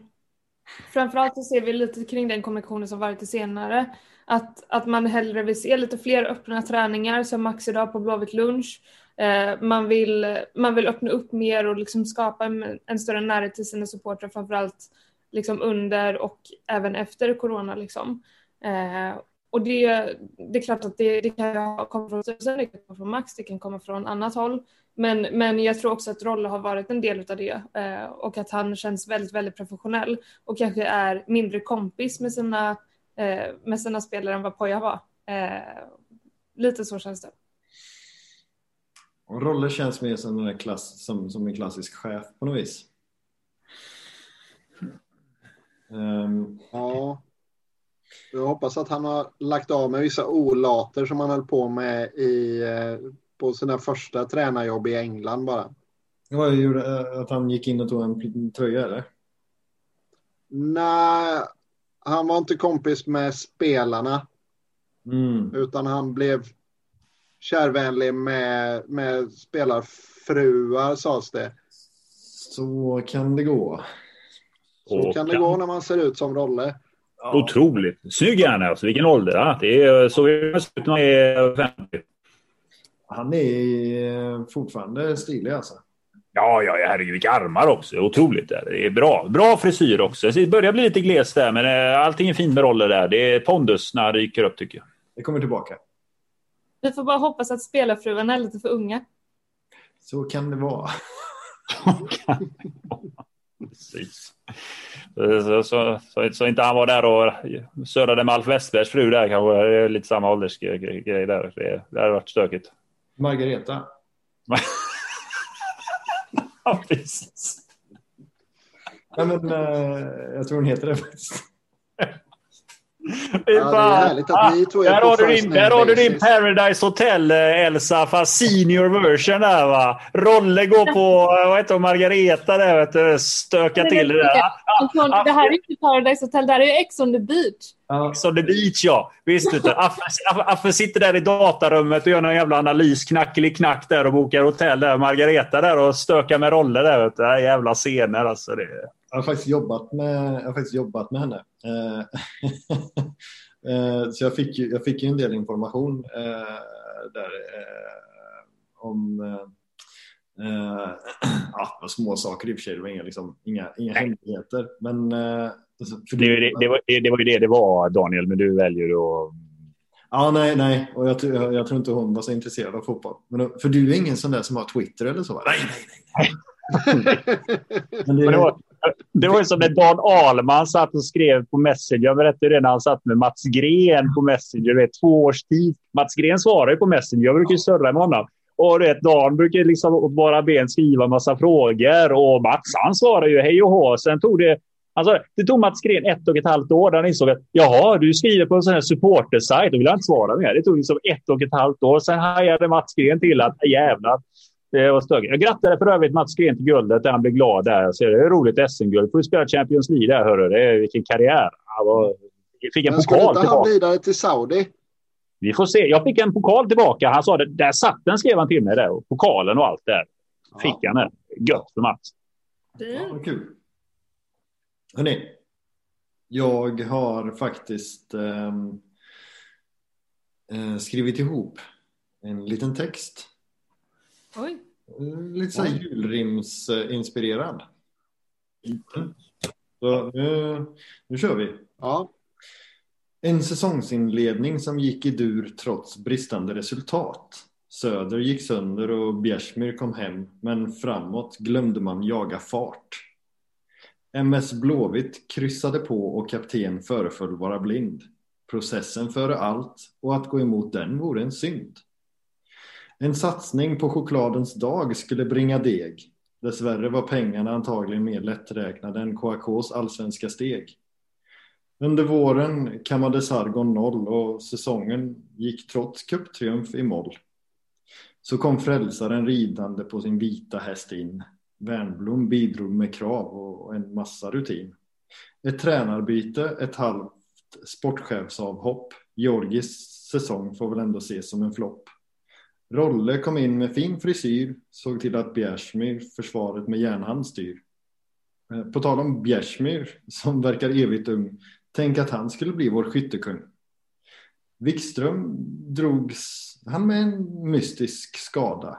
Speaker 4: framförallt så ser vi lite kring den kommunikationen som varit senare, att, att man hellre vill se lite fler öppna träningar som Max idag på Blåvitt lunch. Eh, man, vill, man vill öppna upp mer och liksom skapa en, en större närhet till sina supportrar, framförallt liksom under och även efter corona. Liksom. Eh, och det, det är klart att det, det kan komma från styrelsen, det kan komma från Max, det kan komma från annat håll. Men, men jag tror också att Rolle har varit en del av det eh, och att han känns väldigt, väldigt professionell och kanske är mindre kompis med sina, eh, med sina spelare än vad Poja var. Eh, lite så känns det.
Speaker 1: Och Rolle känns mer som en, klass, som, som en klassisk chef på något vis.
Speaker 2: Um, ja. Jag hoppas att han har lagt av med vissa olater som han höll på med i, eh, på sina första tränarjobb i England bara.
Speaker 1: Vad gjorde eh, att han gick in och tog en tröja eller?
Speaker 2: Nej, han var inte kompis med spelarna.
Speaker 1: Mm.
Speaker 2: Utan han blev kärvänlig med, med spelarfruar sades det.
Speaker 1: Så kan det gå.
Speaker 2: Så kan det gå när man ser ut som Rolle.
Speaker 3: Ja. Otroligt. Snygg är han alltså. Vilken ålder. Ja. Det är så ut när han är 50.
Speaker 1: Han är fortfarande stilig alltså.
Speaker 3: Ja, ja, herregud vilka armar också. Otroligt. Det är bra. Bra frisyr också. Det börjar bli lite glest där, men eh, allting är fint med roller där. Det är pondus när han ryker upp tycker jag.
Speaker 1: Det kommer tillbaka.
Speaker 4: Vi får bara hoppas att spelarfruarna är lite för unga.
Speaker 1: Så kan det vara.
Speaker 3: Precis. Så, så, så, så, inte han var där och sörade med Alf Westbergs fru där kanske. Det är lite samma åldersgrej där. Det, det hade varit stökigt.
Speaker 1: Margareta. (laughs)
Speaker 3: ja, precis.
Speaker 1: Ja, men, uh, jag tror hon heter det faktiskt.
Speaker 2: Ja, det är härligt att ni två är
Speaker 3: där
Speaker 2: på
Speaker 3: har, du din, där har du din Paradise Hotel, eh, Elsa, fast senior version där va. Rolle går på, eh, vad heter Margareta där vet du, stökar till det där.
Speaker 4: Anton, det här är inte Paradise Hotel, det här är Ex on the beach.
Speaker 3: Ex on the beach ja. Visst vet du. Affe, sitter där i datarummet och gör någon jävla analys, knack där och bokar hotell där. Margareta där och stökar med roller där vet du. Det här är jävla scener alltså. Det.
Speaker 1: Jag har faktiskt jobbat med, jag har faktiskt jobbat med henne. Eh, (laughs) eh, så jag fick, ju, jag fick en del information eh, där om (clears throat) ja, små saker i och för sig. Det var inga, liksom, inga, inga hemligheter. Men,
Speaker 3: alltså, det, det, det, var, det var ju det det var Daniel, men du väljer att
Speaker 1: Ja, nej, nej. Och jag, jag, jag, tror inte hon var så intresserad av fotboll. Men, för du är ingen sån där som har Twitter eller så? Nej, nej, nej. (laughs)
Speaker 3: Men det, men det, var, det var ju som när Dan Ahlman satt och skrev på Messenger. Jag berättade det när han satt med Mats Gren på Messenger. Vet, två års tid. Mats Gren svarar ju på Messenger. Jag brukar ju surra med honom. Och vet, Dan brukar liksom bara ben skriva massa frågor. Och Mats han svarar ju hej och hå. Sen tog det Alltså, det tog Mats Gren ett och ett halvt år där han insåg att jaha, du skriver på en sån här supportersajt. Då vill han inte svara mer. Det tog liksom ett och ett halvt år. Sen hajade Mats Gren till att jävlar, det var stökigt. Jag grattade för övrigt Mats Gren till guldet där han blev glad där. Så det är roligt SM-guld. Får du spela Champions League där hörru. Det är, vilken karriär. Han var, fick en
Speaker 2: Men
Speaker 3: pokal
Speaker 2: skulle inte han
Speaker 3: tillbaka.
Speaker 2: vidare till Saudi?
Speaker 3: Vi får se. Jag fick en pokal tillbaka. Han sa det. Där satt den skrev han till mig där. Och pokalen och allt där. Fick han där. Gött för Mats.
Speaker 1: Ja, kul. Hörrni, jag har faktiskt ehm, eh, skrivit ihop en liten text.
Speaker 4: Oj.
Speaker 1: Lite så här julrimsinspirerad. Mm. Så nu, nu kör vi.
Speaker 2: Ja.
Speaker 1: En säsongsinledning som gick i dur trots bristande resultat. Söder gick sönder och Bjärsmyr kom hem, men framåt glömde man jaga fart. MS Blåvitt kryssade på och kapten föreföll vara blind. Processen före allt och att gå emot den vore en synd. En satsning på chokladens dag skulle bringa deg. Dessvärre var pengarna antagligen mer lätträknade än KAKs allsvenska steg. Under våren kammade Sargon noll och säsongen gick trots cuptriumf i moll. Så kom frälsaren ridande på sin vita häst in. Wernbloom bidrog med krav och en massa rutin. Ett tränarbyte, ett halvt sportchefsavhopp. Georgis säsong får väl ändå ses som en flopp. Rolle kom in med fin frisyr, såg till att Bjärsmyr försvaret med järnhand styr. Eh, på tal om Bjärsmyr, som verkar evigt ung, tänk att han skulle bli vår skyttekung. Wikström drogs han med en mystisk skada.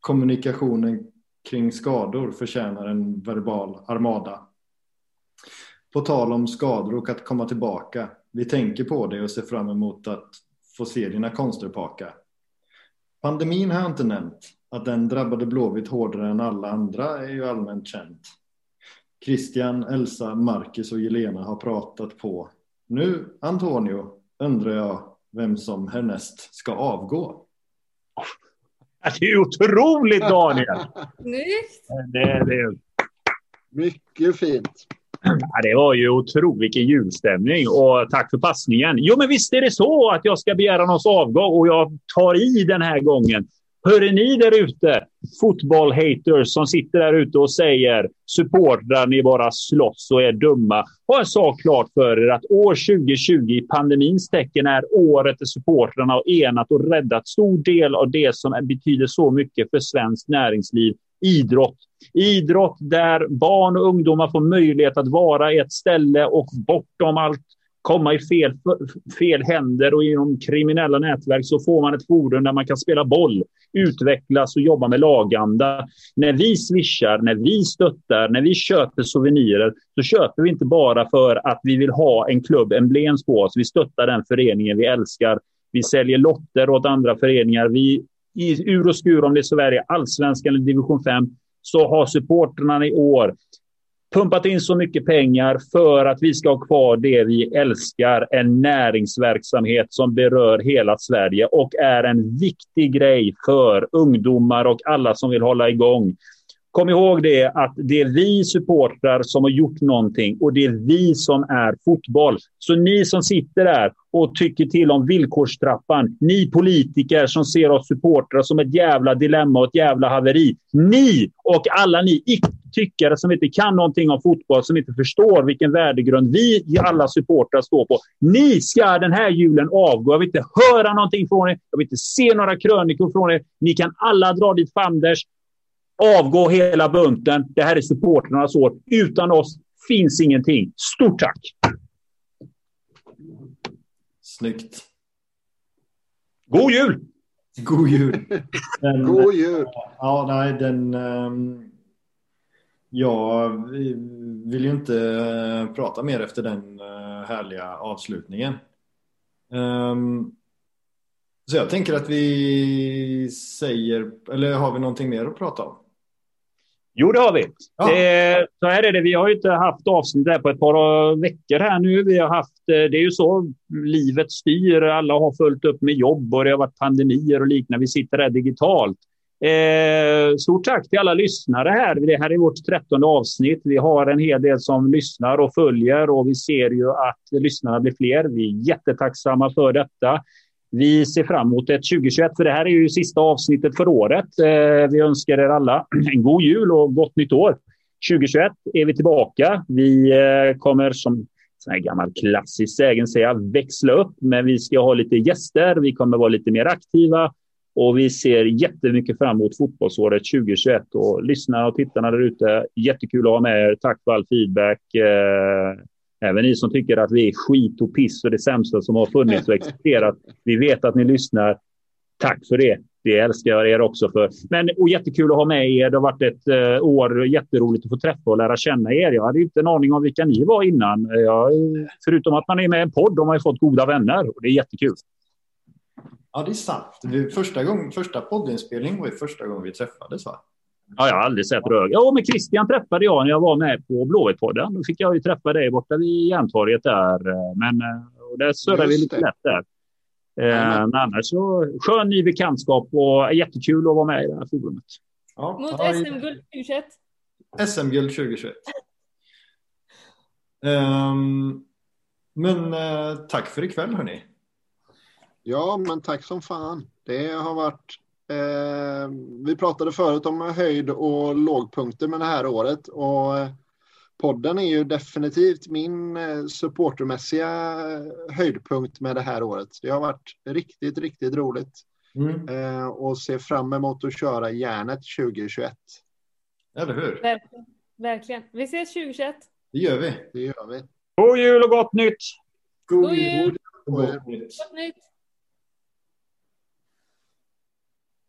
Speaker 1: Kommunikationen kring skador förtjänar en verbal armada. På tal om skador och att komma tillbaka. Vi tänker på det och ser fram emot att få se dina konster Pandemin har jag inte nämnt. Att den drabbade Blåvitt hårdare än alla andra är ju allmänt känt. Christian, Elsa, Marcus och Jelena har pratat på. Nu, Antonio, undrar jag vem som härnäst ska avgå.
Speaker 3: Det är otroligt Daniel! (laughs)
Speaker 4: Snyggt!
Speaker 3: Det, det...
Speaker 2: Mycket fint.
Speaker 3: Ja, det var ju otroligt vilken julstämning och tack för passningen. Jo, men visst är det så att jag ska begära någons avgång och jag tar i den här gången. Hör ni där ute, fotbollhaters som sitter där ute och säger supportrar, ni bara slåss och är dumma. Ha en sak klart för er att år 2020 i pandemins tecken är året där supportrarna har enat och räddat stor del av det som betyder så mycket för svenskt näringsliv, idrott. Idrott där barn och ungdomar får möjlighet att vara i ett ställe och bortom allt komma i fel, fel händer och inom kriminella nätverk så får man ett forum där man kan spela boll, utvecklas och jobba med laganda. När vi swishar, när vi stöttar, när vi köper souvenirer så köper vi inte bara för att vi vill ha en klubb emblems på oss. Vi stöttar den föreningen vi älskar. Vi säljer lotter åt andra föreningar. Vi i ur och skur om det så är allsvenskan eller division 5 så har supportrarna i år pumpat in så mycket pengar för att vi ska ha kvar det vi älskar, en näringsverksamhet som berör hela Sverige och är en viktig grej för ungdomar och alla som vill hålla igång. Kom ihåg det att det är vi supportrar som har gjort någonting och det är vi som är fotboll. Så ni som sitter där och tycker till om villkorstrappan, ni politiker som ser oss supportrar som ett jävla dilemma och ett jävla haveri. Ni och alla ni tyckare som inte kan någonting om fotboll, som inte förstår vilken värdegrund vi alla supportrar står på. Ni ska den här julen avgå. Jag vill inte höra någonting från er. Jag vill inte se några krönikor från er. Ni kan alla dra dit fanders. Avgå hela bunten. Det här är supportrarnas år. Utan oss finns ingenting. Stort tack!
Speaker 1: Snyggt.
Speaker 3: God jul!
Speaker 1: God jul! (laughs)
Speaker 2: Den, God jul!
Speaker 1: Ja, nej, den... Um, jag vill ju inte uh, prata mer efter den uh, härliga avslutningen. Um, så jag tänker att vi säger, eller har vi någonting mer att prata om?
Speaker 3: Jo, det har vi. Ja. Det, så här är det. Vi har ju inte haft avsnitt där på ett par veckor här nu. Vi har haft, eh, det är ju så livet styr. Alla har följt upp med jobb och det har varit pandemier och liknande. Vi sitter här digitalt. Eh, stort tack till alla lyssnare här. Det här är vårt trettonde avsnitt. Vi har en hel del som lyssnar och följer och vi ser ju att lyssnarna blir fler. Vi är jättetacksamma för detta. Vi ser fram emot ett 2021, för det här är ju sista avsnittet för året. Eh, vi önskar er alla (clears throat) en god jul och gott nytt år. 2021 är vi tillbaka. Vi eh, kommer som en gammal klassisk sägen säga växla upp, men vi ska ha lite gäster. Vi kommer vara lite mer aktiva och vi ser jättemycket fram emot fotbollsåret 2021 och lyssnarna och tittarna där ute. Jättekul att ha med er. Tack för all feedback. Eh, Eh, Även ni som tycker att vi är skit och piss och det sämsta som har funnits och existerat. (laughs) Vi vet att ni lyssnar. Tack för det. Det älskar jag er också för. Men och jättekul att ha med er. Det har varit ett uh, år jätteroligt att få träffa och lära känna er. Jag hade inte en aning om vilka ni var innan. Jag, förutom att man är med i en podd har man ju fått goda vänner och det är jättekul.
Speaker 1: Ja, det är sant. Första, gång, första poddinspelningen var ju första gången vi träffades va?
Speaker 3: Ja, jag har aldrig sett rög. Ja, men Christian träffade jag när jag var med på Blåvittpodden. Då fick jag ju träffa dig borta vid Järntorget där. Men och där surrade vi lite lätt där. Eh, men annars så skön ny bekantskap och jättekul att vara med i det här forumet.
Speaker 4: Ja, Mot SM-guld 2021.
Speaker 1: SM-guld 2021. um, men uh, tack för ikväll hörni.
Speaker 2: Ja, men tack som fan. Det har varit Eh, vi pratade förut om höjd och lågpunkter med det här året och podden är ju definitivt min eh, supportermässiga höjdpunkt med det här året. Det har varit riktigt, riktigt roligt. Mm. Eh, och ser fram emot att köra järnet 2021.
Speaker 1: Eller hur?
Speaker 4: Verkligen. Verkligen. Vi ses 2021.
Speaker 1: Det gör vi.
Speaker 2: Det gör vi.
Speaker 3: God jul och gott nytt!
Speaker 4: God, God jul! God jul. Gott nytt!